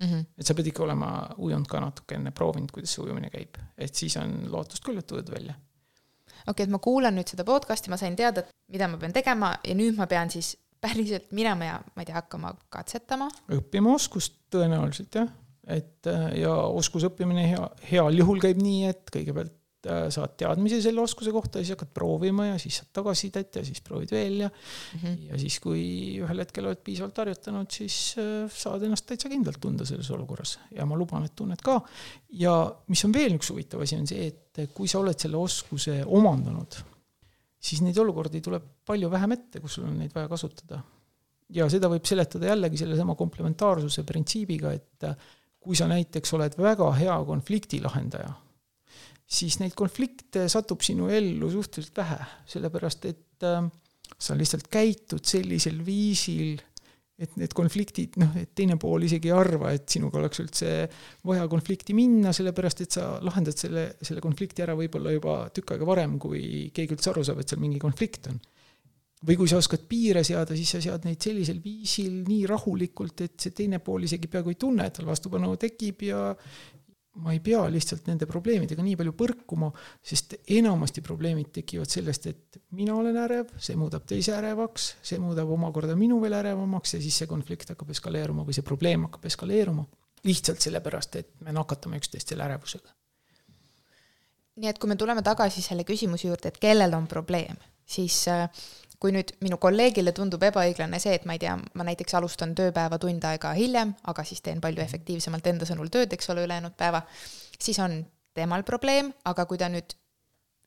mm. -hmm. et sa pead ikka olema ujunud ka natukene, proovinud, kuidas see ujumine käib, et siis on lootust küll, et ujud välja. okei okay,, et ma kuulan nüüd seda podcast'i, ma sain teada, mida ma pean tegema ja nüüd ma pean siis päriselt minema ja ma ei tea, hakkama katsetama. õppima oskust tõenäoliselt jah, et ja oskuse õppimine hea, heal juhul käib nii, et kõigepealt Äh, saad teadmise selle oskuse kohta ja siis hakkad proovima ja siis saad tagasisidet ja siis proovid veel ja mm -hmm. ja siis, kui ühel hetkel oled piisavalt harjutanud, siis äh, saad ennast täitsa kindlalt tunda selles olukorras ja ma luban, et tunned ka. ja mis on veel üks huvitav asi, on see, et kui sa oled selle oskuse omandanud, siis neid olukordi tuleb palju vähem ette, kus sul on neid vaja kasutada. ja seda võib seletada jällegi sellesama komplementaarsuse printsiibiga, et kui sa näiteks oled väga hea konflikti lahendaja siis neid konflikte satub sinu ellu suhteliselt vähe, sellepärast et äh, sa lihtsalt käitud sellisel viisil, et need konfliktid, noh, et teine pool isegi ei arva, et sinuga oleks üldse vaja konflikti minna, sellepärast et sa lahendad selle, selle konflikti ära võib-olla juba tükk aega varem, kui keegi üldse aru saab, et seal mingi konflikt on. Või kui sa oskad piire seada, siis sa sead neid sellisel viisil nii rahulikult, et see teine pool isegi peaaegu ei tunne, et tal vastupanu tekib ja, ma ei pea lihtsalt nende probleemidega nii palju põrkuma, sest enamasti probleemid tekivad sellest, et mina olen ärev, see muudab teise ärevaks, see muudab omakorda minu veel ärevamaks ja siis see konflikt hakkab eskaleeruma või see probleem hakkab eskaleeruma. lihtsalt sellepärast, et me nakatame üksteist selle ärevusega. nii et kui me tuleme tagasi selle küsimuse juurde, et kellel on probleem, siis äh, kui nüüd minu kolleegile tundub ebaõiglane see, et ma ei tea, ma näiteks alustan tööpäeva tund aega hiljem, aga siis teen palju efektiivsemalt enda sõnul tööd, eks ole, ülejäänud päeva, siis on temal probleem, aga kui ta nüüd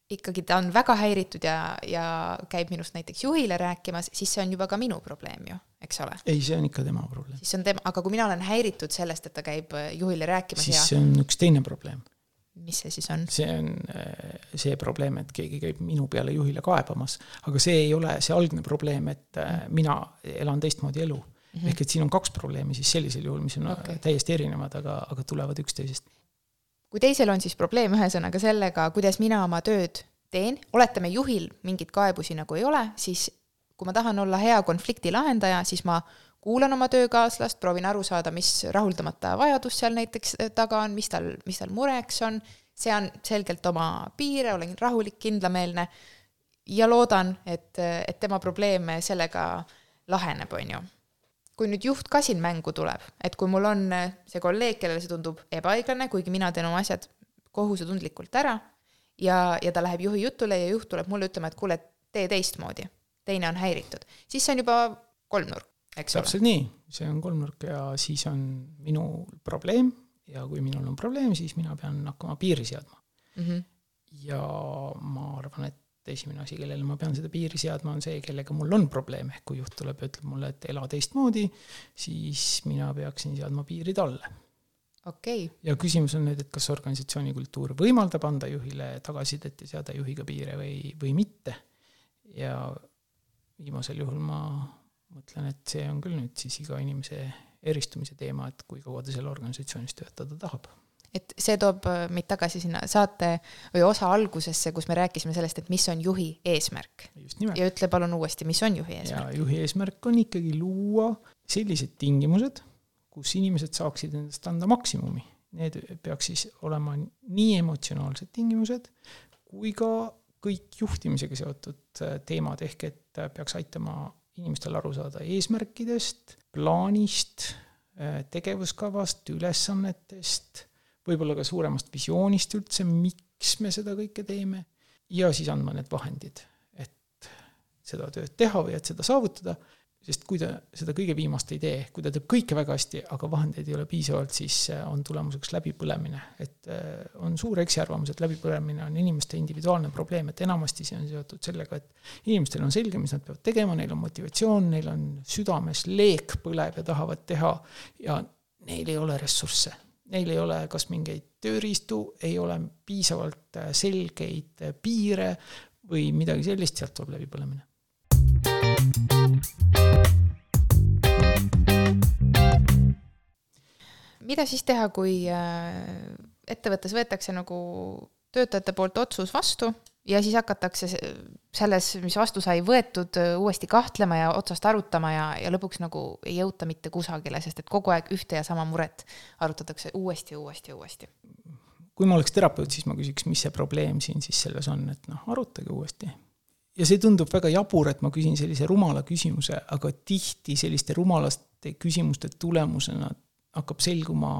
ikkagi ta on väga häiritud ja, ja käib minust näiteks juhile rääkimas, siis see on juba ka minu probleem ju, eks ole. ei, see on ikka tema probleem. siis on tema, aga kui mina olen häiritud sellest, et ta käib juhile rääkimas siis ja... see on üks teine probleem mis see siis on? see on äh, see probleem, et keegi käib minu peale juhile kaebamas, aga see ei ole see algne probleem, et äh, mina elan teistmoodi elu mm. -hmm. ehk et siin on kaks probleemi siis sellisel juhul, mis on okay. täiesti erinevad, aga, aga tulevad üksteisest. kui teisel on siis probleem ühesõnaga sellega, kuidas mina oma tööd teen, oletame, juhil mingeid kaebusi nagu ei ole, siis kui ma tahan olla hea konflikti lahendaja, siis ma kuulan oma töökaaslast, proovin aru saada, mis rahuldamata vajadus seal näiteks äh, taga on, mis tal, mis tal mureks on, sean selgelt oma piire, olen rahulik, kindlameelne ja loodan, et, et tema probleem sellega laheneb, on ju. kui nüüd juht ka siin mängu tuleb, et kui mul on see kolleeg, kellele see tundub ebaõiglane, kuigi mina teen oma asjad kohusetundlikult ära ja, ja ta läheb juhi jutule ja juht tuleb mulle ütlema, et kuule, tee teistmoodi, teine on häiritud, siis see on juba kolmnurk eks ole. täpselt nii, see on kolmnurk ja siis on minul probleem ja kui minul on probleem, siis mina pean hakkama piiri seadma mm. -hmm. ja ma arvan, et esimene asi, kellele ma pean seda piiri seadma, on see, kellega mul on probleem, ehk kui juht tuleb ja ütleb mulle, et ela teistmoodi, siis mina peaksin seadma piiri talle. okei okay.. ja küsimus on nüüd, et kas organisatsiooni kultuur võimaldab anda juhile tagasisidet ja seada juhiga piire või, või mitte. ja viimasel juhul ma mõtlen, et see on küll nüüd siis iga inimese eristumise teema, et kui kaua ta selle organisatsioonis töötada tahab. et see toob äh, meid tagasi sinna saate või osa algusesse, kus me rääkisime sellest, et mis on juhi eesmärk. ja ütle palun uuesti, mis on juhi eesmärk? juhi eesmärk on ikkagi luua sellised tingimused, kus inimesed saaksid endast anda maksimumi. Need peaks siis olema nii emotsionaalsed tingimused kui ka kõik juhtimisega seotud äh, teemad, ehk et äh, peaks aitama inimestel aru saada eesmärkidest, plaanist, äh, tegevuskavast, ülesannetest, võib-olla ka suuremast visioonist üldse, miks me seda kõike teeme, ja siis andma need vahendid, et seda tööd teha või et seda saavutada sest kui ta seda kõige viimast ei tee, kui ta teeb kõike väga hästi, aga vahendeid ei ole piisavalt, siis äh, on tulemuseks läbipõlemine. et äh, on suur eksiarvamus, et läbipõlemine on inimeste individuaalne probleem, et enamasti see on seotud sellega, et inimestel on selge, mis nad peavad tegema, neil on motivatsioon, neil on südames leek põleb ja tahavad teha ja neil ei ole ressursse. Neil ei ole kas mingeid tööriistu, ei ole piisavalt äh, selgeid piire või midagi sellist, sealt tuleb läbipõlemine mida siis teha, kui äh, ettevõttes võetakse nagu töötajate poolt otsus vastu ja siis hakatakse selles, mis vastu sai võetud, uuesti kahtlema ja otsast arutama ja, ja lõpuks nagu ei jõuta mitte kusagile, sest et kogu aeg ühte ja sama muret arutatakse uuesti ja uuesti ja uuesti. kui ma oleks terapeut, siis ma küsiks, mis see probleem siin siis selles on, et noh, arutage uuesti ja see tundub väga jabur, et ma küsin sellise rumala küsimuse, aga tihti selliste rumalaste küsimuste tulemusena hakkab selguma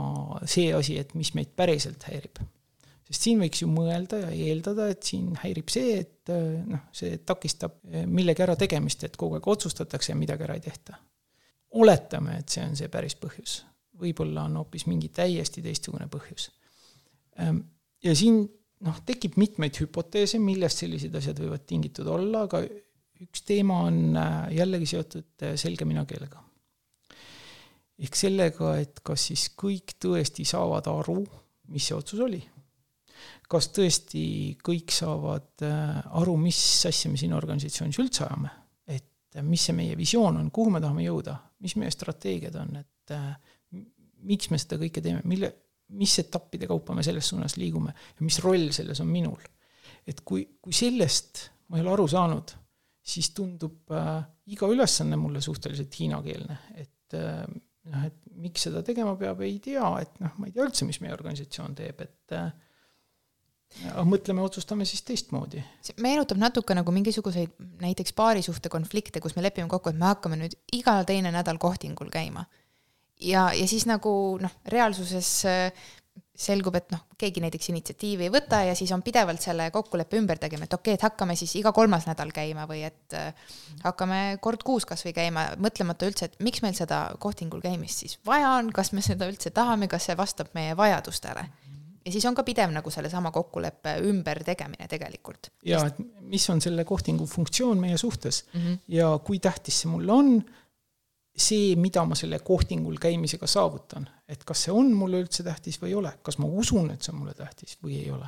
see asi, et mis meid päriselt häirib. sest siin võiks ju mõelda ja eeldada, et siin häirib see, et noh, see takistab millegi ärategemist, et kogu aeg otsustatakse ja midagi ära ei tehta. oletame, et see on see päris põhjus. võib-olla on hoopis mingi täiesti teistsugune põhjus. Ehm, ja siin noh, tekib mitmeid hüpoteese, millest sellised asjad võivad tingitud olla, aga üks teema on äh, jällegi seotud äh, selge minakeelega. ehk sellega, et kas siis kõik tõesti saavad aru, mis see otsus oli. kas tõesti kõik saavad äh, aru, mis asja me siin organisatsioonis üldse ajame, et mis see meie visioon on, kuhu me tahame jõuda, mis meie strateegiad on, et miks me seda kõike teeme, mille, mis etappide kaupa me selles suunas liigume ja mis roll selles on minul. et kui, kui sellest ma ei ole aru saanud, siis tundub äh, iga ülesanne mulle suhteliselt hiinakeelne, et äh, noh, et miks seda tegema peab, ei tea, et noh, ma ei tea üldse, mis meie organisatsioon teeb, et äh, aga mõtleme, otsustame siis teistmoodi. see meenutab natuke nagu mingisuguseid näiteks paarisuhte konflikte, kus me lepime kokku, et me hakkame nüüd iga teine nädal kohtingul käima ja, ja siis nagu noh, reaalsuses äh, selgub, et noh, keegi näiteks initsiatiivi ei võta ja siis on pidevalt selle kokkuleppe ümber tegema, et okei okay,, et hakkame siis iga kolmas nädal käima või et äh, hakkame kord kuus kasvõi käima, mõtlemata üldse, et miks meil seda kohtingul käimist siis vaja on, kas me seda üldse tahame, kas see vastab meie vajadustele. ja siis on ka pidev nagu sellesama kokkuleppe ümbertegemine tegelikult. ja, et mis on selle kohtingu funktsioon meie suhtes mm -hmm. ja kui tähtis see mulle on see, mida ma selle kohtingul käimisega saavutan, et kas see on mulle üldse tähtis või ei ole, kas ma usun, et see on mulle tähtis või ei ole.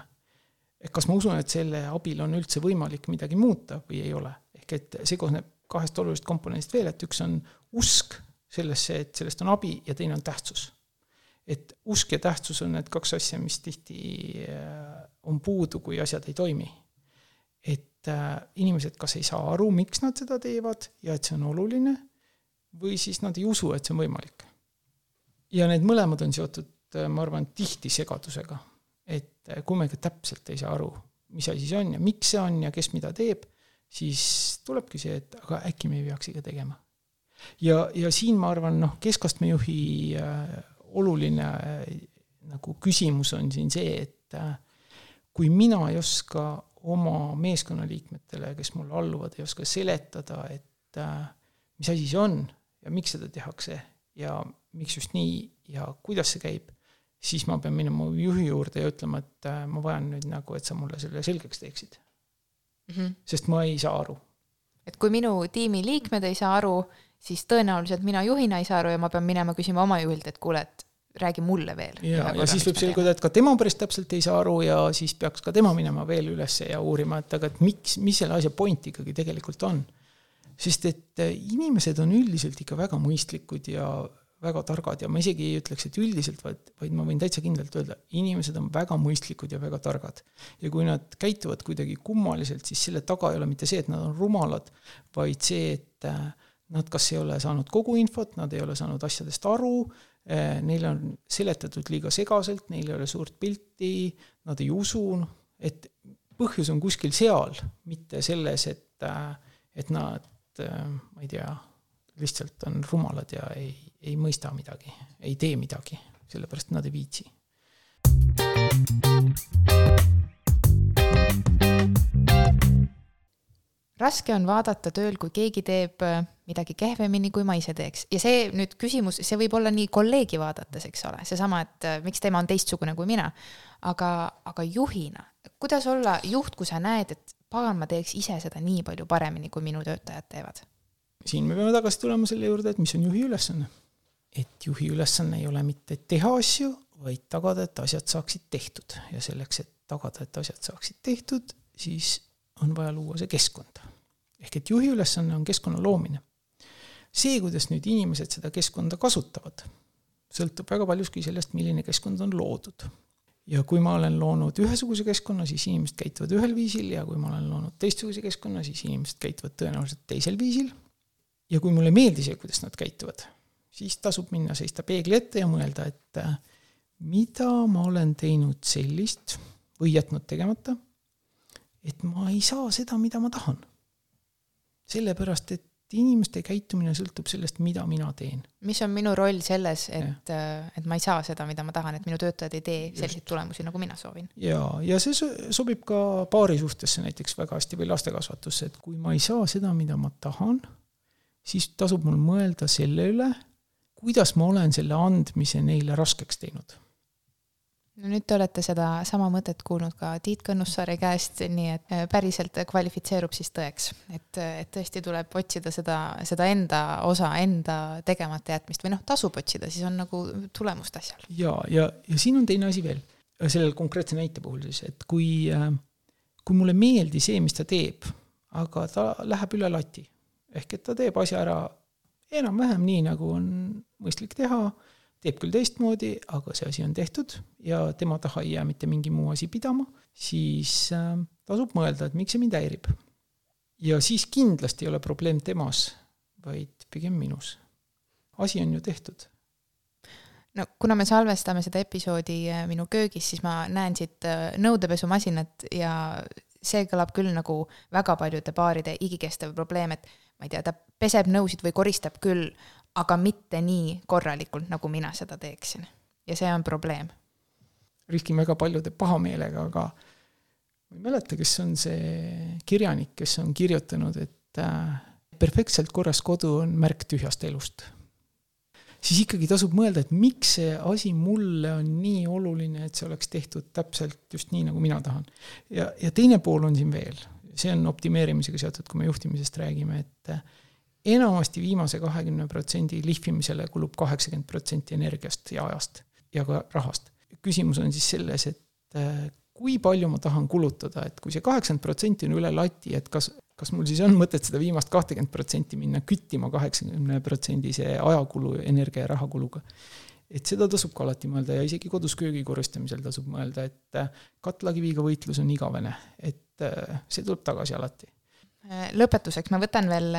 et kas ma usun, et selle abil on üldse võimalik midagi muuta või ei ole, ehk et see koosneb kahest olulisest komponendist veel, et üks on usk sellesse, et sellest on abi ja teine on tähtsus. et usk ja tähtsus on need kaks asja, mis tihti äh, on puudu, kui asjad ei toimi. et äh, inimesed kas ei saa aru, miks nad seda teevad ja et see on oluline või siis nad ei usu, et see on võimalik. ja need mõlemad on seotud, äh, ma arvan, tihti segadusega. et äh, kui me ikka täpselt ei saa aru, mis asi see on ja miks see on ja kes mida teeb, siis tulebki see, et aga äkki me ei peaks ikka tegema. ja, ja siin ma arvan, noh, keskastme juhi äh, oluline nagu küsimus on siin see, et kui mina ei oska oma meeskonnaliikmetele, kes mulle alluvad, ei oska seletada, et mis asi see on ja miks seda tehakse ja miks just nii ja kuidas see käib, siis ma pean minema juhi juurde ja ütlema, et äh, ma vajan nüüd nagu, et sa mulle selle selgeks teeksid mm. -hmm. sest ma ei saa aru. et kui minu tiimi liikmed ei saa aru, siis tõenäoliselt mina juhina ei saa aru ja ma pean minema küsima oma juhilt, et kuule, et räägi mulle veel. ja, ja siis võib selguda, et ka tema päris täpselt ei saa aru ja siis peaks ka tema minema veel ülesse ja uurima, et aga et miks, mis selle asja point ikkagi tegelikult on sest et äh, inimesed on üldiselt ikka väga mõistlikud ja väga targad ja ma isegi ei ütleks, et üldiselt, vaid, vaid ma võin täitsa kindlalt öelda, inimesed on väga mõistlikud ja väga targad. ja kui nad käituvad kuidagi kummaliselt, siis selle taga ei ole mitte see, et nad on rumalad, vaid see, et äh, nad kas ei ole saanud kogu infot, nad ei ole saanud asjadest aru, äh, neile on seletatud liiga segaselt, neil ei ole suurt pilti, nad ei usu, et põhjus on kuskil seal, mitte selles, et, et nad Äh, ma ei tea, lihtsalt on rumalad ja ei, ei mõista midagi, ei tee midagi, sellepärast nad ei viitsi. raske on vaadata tööl, kui keegi teeb äh, midagi kehvemini, kui ma ise teeks ja see nüüd küsimus, see võib olla nii kolleegi vaadates, eks ole, seesama, et äh, miks tema on teistsugune kui mina. aga, aga juhina, kuidas olla juht, kui sa näed, et pagan, ma teeks ise seda nii palju paremini, kui minu töötajad teevad. siin me peame tagasi tulema selle juurde, et mis on juhi ülesanne. et juhi ülesanne ei ole mitte teha asju, vaid tagada, et asjad saaksid tehtud ja selleks, et tagada, et asjad saaksid tehtud, siis on vaja luua see keskkond. ehk et juhi ülesanne on keskkonna loomine. see, kuidas nüüd inimesed seda keskkonda kasutavad, sõltub väga paljuski sellest, milline keskkond on loodud ja kui ma olen loonud ühesuguse keskkonna, siis inimesed käituvad ühel viisil ja kui ma olen loonud teistsuguse keskkonna, siis inimesed käituvad tõenäoliselt teisel viisil. ja kui mulle ei meeldi see, kuidas nad käituvad, siis tasub minna seista peegli ette ja mõelda, et äh, mida ma olen teinud sellist või jätnud tegemata, et ma ei saa seda, mida ma tahan. sellepärast, et et inimeste käitumine sõltub sellest, mida mina teen. mis on minu roll selles, et, äh, et ma ei saa seda, mida ma tahan, et minu töötajad ei tee selliseid tulemusi, nagu mina soovin. ja, ja see sobib ka paari suhtesse näiteks väga hästi või lastekasvatusse, et kui ma ei saa seda, mida ma tahan, siis tasub mul mõelda selle üle, kuidas ma olen selle andmise neile raskeks teinud no nüüd te olete seda sama mõtet kuulnud ka Tiit Kõnnussaare käest, nii et äh, päriselt kvalifitseerub siis tõeks, et, et tõesti tuleb otsida seda, seda enda osa, enda tegemata jätmist või noh, tasub otsida, siis on nagu tulemust asjal. ja, ja, ja siin on teine asi veel, selle konkreetse näite puhul siis, et kui, äh, kui mulle ei meeldi see, mis ta teeb, aga ta läheb üle lati, ehk et ta teeb asja ära enam-vähem nii, nagu on mõistlik teha teeb küll teistmoodi, aga see asi on tehtud ja tema taha ei jää mitte mingi muu asi pidama, siis äh, tasub mõelda, et miks see mind häirib. ja siis kindlasti ei ole probleem temas, vaid pigem minus. asi on ju tehtud. no kuna me salvestame seda episoodi äh, minu köögis, siis ma näen siit äh, nõudepesumasinat ja see kõlab küll nagu väga paljude paaride igikestev probleem, et ma ei tea, ta peseb nõusid või koristab küll, aga mitte nii korralikult, nagu mina seda teeksin. ja see on probleem. riskin väga paljude pahameelega, aga ma ei mäleta, kes on see kirjanik, kes on kirjutanud, et äh, perfektselt korras kodu on märk tühjast elust. siis ikkagi tasub mõelda, et miks see asi mulle on nii oluline, et see oleks tehtud täpselt just nii, nagu mina tahan. ja, ja teine pool on siin veel, see on optimeerimisega seotud, kui me juhtimisest räägime, et enamasti viimase kahekümne protsendi lihvimisele kulub kaheksakümmend protsenti energiast ja ajast ja ka rahast. küsimus on siis selles, et äh, kui palju ma tahan kulutada, et kui see kaheksakümmend protsenti on üle lati, et kas, kas mul siis on mõtet seda viimast kahtekümmet protsenti minna küttima kaheksakümne protsendise ajakulu, energia ja rahakuluga. et seda tasub ka alati mõelda ja isegi kodus köögi korrastamisel tasub mõelda, et äh, katlakiviga võitlus on igavene, et äh, see tuleb tagasi alati. lõpetuseks ma võtan veel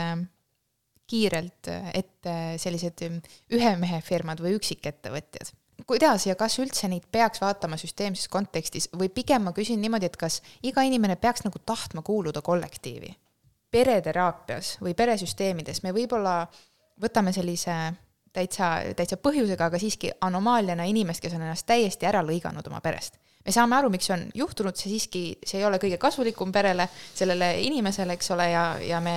kiirelt ette sellised ühe mehe firmad või üksikettevõtjad kuidas ja kas üldse neid peaks vaatama süsteemses kontekstis või pigem ma küsin niimoodi, et kas iga inimene peaks nagu tahtma kuuluda kollektiivi? pereteraapias või peresüsteemides me võib-olla võtame sellise täitsa, täitsa põhjusega, aga siiski anomaaliana inimest, kes on ennast täiesti ära lõiganud oma perest. me saame aru, miks see on juhtunud, see siiski, see ei ole kõige kasulikum perele, sellele inimesele, eks ole, ja, ja me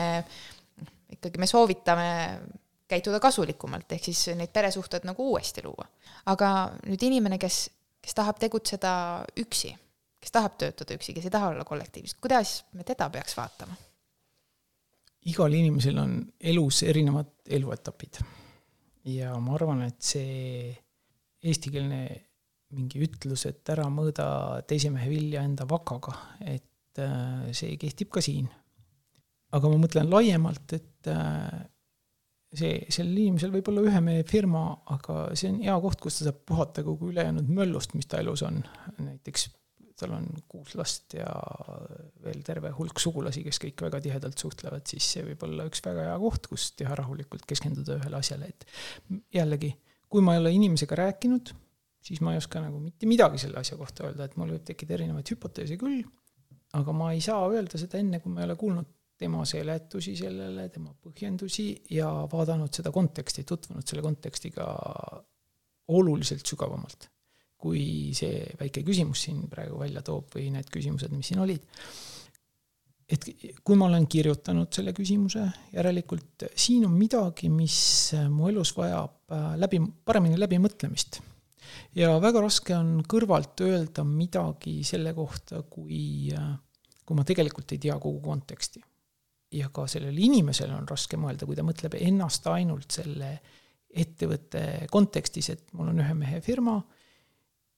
ikkagi me soovitame käituda kasulikumalt, ehk siis neid peresuhted nagu uuesti luua. aga nüüd inimene, kes, kes tahab tegutseda üksi, kes tahab töötada üksi, kes ei taha olla kollektiivis, kuidas me teda peaks vaatama? igal inimesel on elus erinevad eluetapid. ja ma arvan, et see eestikeelne mingi ütlus, et ära mõõda teise mehe vilja enda vakaga, et äh, see kehtib ka siin. aga ma mõtlen laiemalt, et äh, see, sellel inimesel võib olla ühe mehe firma, aga see on hea koht, kus ta saab puhata kogu ülejäänud möllust, mis ta elus on. näiteks tal on kuus last ja veel terve hulk sugulasi, kes kõik väga tihedalt suhtlevad, siis see võib olla üks väga hea koht, kus teha rahulikult, keskenduda ühele asjale, et jällegi, kui ma ei ole inimesega rääkinud, siis ma ei oska nagu mitte midagi selle asja kohta öelda, et mul võib tekkida erinevaid hüpoteese küll, aga ma ei saa öelda seda enne, kui ma ei ole kuulnud tema seletusi sellele, tema põhjendusi ja vaadanud seda konteksti, tutvunud selle kontekstiga oluliselt sügavamalt, kui see väike küsimus siin praegu välja toob või need küsimused, mis siin olid. et kui ma olen kirjutanud selle küsimuse, järelikult siin on midagi, mis mu elus vajab äh, läbi, paremini läbimõtlemist ja väga raske on kõrvalt öelda midagi selle kohta, kui, äh, kui ma tegelikult ei tea kogu konteksti ja ka sellel inimesel on raske mõelda, kui ta mõtleb ennast ainult selle ettevõtte kontekstis, et mul on ühe mehe firma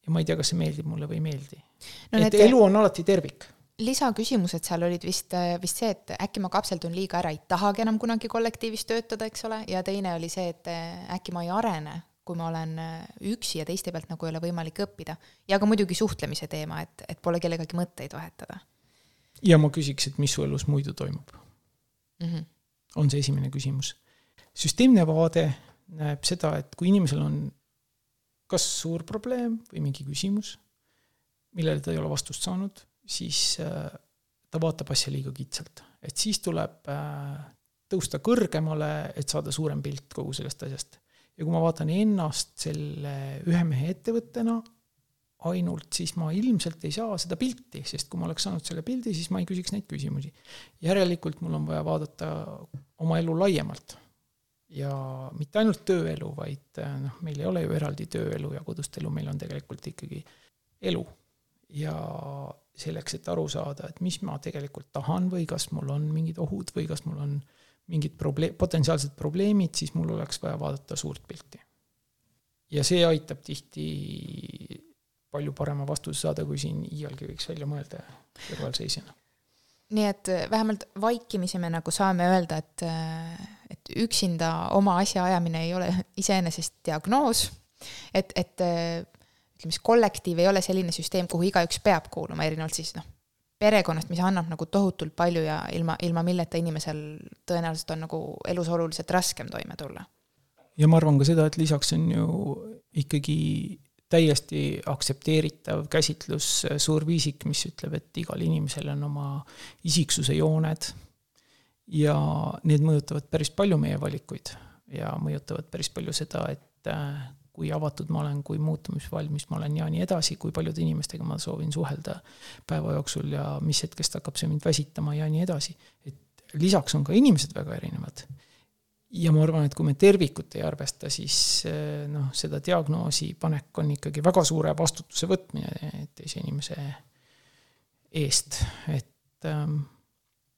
ja ma ei tea, kas see meeldib mulle või ei meeldi no,. et elu on alati tervik. lisaküsimused seal olid vist, vist see, et äkki ma kapseldun liiga ära, ei tahagi enam kunagi kollektiivis töötada, eks ole, ja teine oli see, et äkki ma ei arene, kui ma olen üksi ja teiste pealt nagu ei ole võimalik õppida. ja ka muidugi suhtlemise teema, et, et pole kellegagi mõtteid vahetada. ja ma küsiks, et mis su elus muidu toimub mm. -hmm. on see esimene küsimus. süsteemne vaade näeb seda, et kui inimesel on kas suur probleem või mingi küsimus, millele ta ei ole vastust saanud, siis äh, ta vaatab asja liiga kitsalt, et siis tuleb äh, tõusta kõrgemale, et saada suurem pilt kogu sellest asjast. ja kui ma vaatan ennast selle ühe mehe ettevõttena, ainult, siis ma ilmselt ei saa seda pilti, sest kui ma oleks saanud selle pildi, siis ma ei küsiks neid küsimusi. järelikult mul on vaja vaadata oma elu laiemalt. ja mitte ainult tööelu, vaid noh, meil ei ole ju eraldi tööelu ja kodust elu, meil on tegelikult ikkagi elu. ja selleks, et aru saada, et mis ma tegelikult tahan või kas mul on mingid ohud või kas mul on mingid probleem, potentsiaalsed probleemid, siis mul oleks vaja vaadata suurt pilti. ja see aitab tihti palju parema vastuse saada, kui siin iialgi võiks välja mõelda kõrvalseisjana. nii et äh, vähemalt vaikimisi me nagu saame öelda, et, äh, et üksinda oma asja ajamine ei ole iseenesest diagnoos, et, et äh, ütleme siis kollektiiv ei ole selline süsteem, kuhu igaüks peab kuuluma, erinevalt siis noh, perekonnast, mis annab nagu tohutult palju ja ilma, ilma milleta inimesel tõenäoliselt on nagu elus oluliselt raskem toime tulla. ja ma arvan ka seda, et lisaks on ju ikkagi täiesti aktsepteeritav käsitlus, suur viisik, mis ütleb, et igal inimesel on oma isiksuse jooned ja need mõjutavad päris palju meie valikuid ja mõjutavad päris palju seda, et äh, kui avatud ma olen, kui muutumisvalmis ma olen ja nii edasi, kui paljude inimestega ma soovin suhelda päeva jooksul ja mis hetkest hakkab see mind väsitama ja nii edasi. et lisaks on ka inimesed väga erinevad ja ma arvan, et kui me tervikut ei arvesta, siis eh, noh, seda diagnoosi panek on ikkagi väga suure vastutuse võtmine teise inimese eest, et ähm,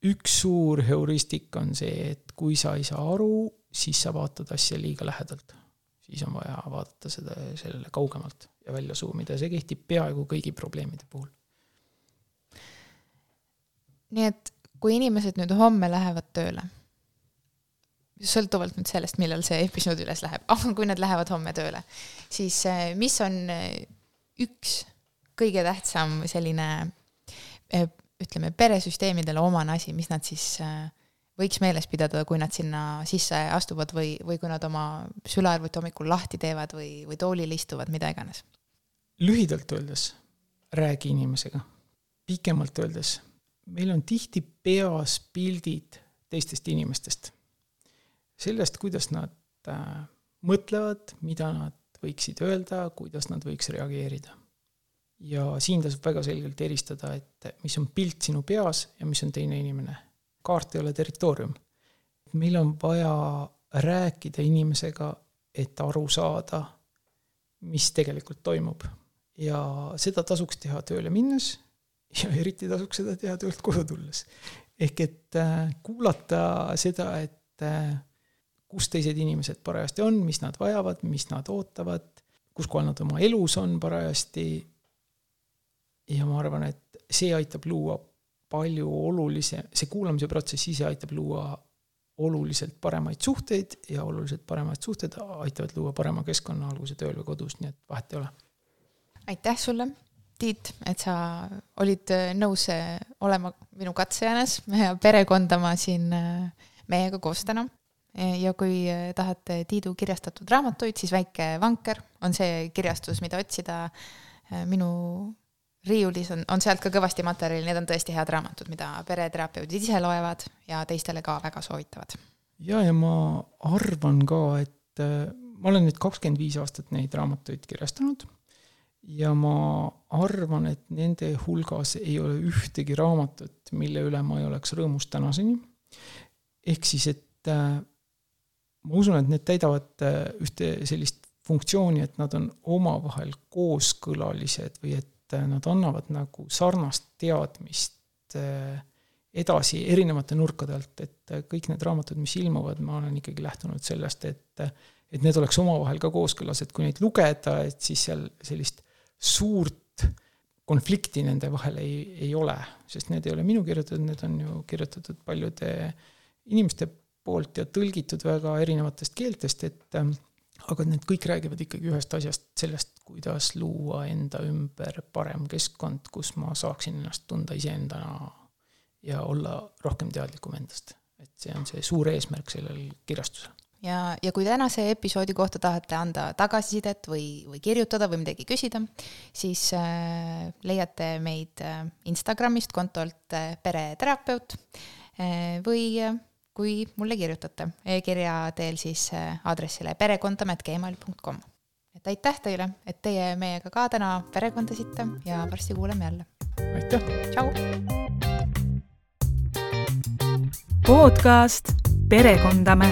üks suur heuristik on see, et kui sa ei saa aru, siis sa vaatad asja liiga lähedalt. siis on vaja vaadata seda, sellele kaugemalt ja välja zoom ida ja see kehtib peaaegu kõigi probleemide puhul. nii et kui inimesed nüüd homme lähevad tööle, sõltuvalt nüüd sellest, millal see episood üles läheb, aga *laughs* kui nad lähevad homme tööle, siis eh, mis on eh, üks kõige tähtsam selline eh, ütleme, peresüsteemidele omane asi, mis nad siis võiks meeles pidada, kui nad sinna sisse astuvad või, või kui nad oma sülearvuti hommikul lahti teevad või, või toolil istuvad, mida iganes? lühidalt öeldes, räägi inimesega. pikemalt öeldes, meil on tihti peas pildid teistest inimestest. Sellest, kuidas nad äh, mõtlevad, mida nad võiksid öelda, kuidas nad võiks reageerida ja siin tasub väga selgelt eristada, et mis on pilt sinu peas ja mis on teine inimene. kaart ei ole territoorium. meil on vaja rääkida inimesega, et aru saada, mis tegelikult toimub. ja seda tasuks teha tööle minnes ja eriti tasuks seda teha töölt koju tulles. ehk et äh, kuulata seda, et äh, kus teised inimesed parajasti on, mis nad vajavad, mis nad ootavad, kus kohal nad oma elus on parajasti ja ma arvan, et see aitab luua palju olulise, see kuulamise protsess ise aitab luua oluliselt paremaid suhteid ja oluliselt paremad suhted aitavad luua parema keskkonna, olgu see tööl või kodus, nii et vahet ei ole. aitäh sulle, Tiit, et sa olid äh, nõus äh, olema minu katsejäänes ja perekondama siin äh, meiega koos täna. Ja kui tahate Tiidu kirjastatud raamatuid, siis Väike vanker on see kirjastus, mida otsida minu riiulis on, on sealt ka kõvasti materjali, need on tõesti head raamatud, mida pereterapeudid ise loevad ja teistele ka väga soovitavad. ja, ja ma arvan ka, et ma olen nüüd kakskümmend viis aastat neid raamatuid kirjastanud ja ma arvan, et nende hulgas ei ole ühtegi raamatut, mille üle ma ei oleks rõõmus tänaseni. ehk siis, et ma usun, et need täidavad äh, ühte sellist funktsiooni, et nad on omavahel kooskõlalised või et et nad annavad nagu sarnast teadmist eh, edasi erinevate nurkade alt, et kõik need raamatud, mis ilmuvad, ma olen ikkagi lähtunud sellest, et et need oleks omavahel ka kooskõlas, et kui neid lugeda, et siis seal sellist suurt konflikti nende vahel ei, ei ole, sest need ei ole minu kirjutatud, need on ju kirjutatud paljude inimeste poolt ja tõlgitud väga erinevatest keeltest, et aga need kõik räägivad ikkagi ühest asjast, sellest, kuidas luua enda ümber parem keskkond, kus ma saaksin ennast tunda iseendana ja olla rohkem teadlikum endast. et see on see suur eesmärk sellel kirjastusel ja, ja kui tänase episoodi kohta tahate anda tagasisidet või, või kirjutada või midagi küsida, siis äh, leiate meid äh, Instagramist kontolt äh, pereterapeut äh, või äh, kui mulle kirjutate e-kirja teel siis äh, aadressile perekondam.gmail.com. et aitäh teile, et teie meiega ka täna perekondasite ja varsti kuuleme jälle. aitäh! tšau! podcast Perekondame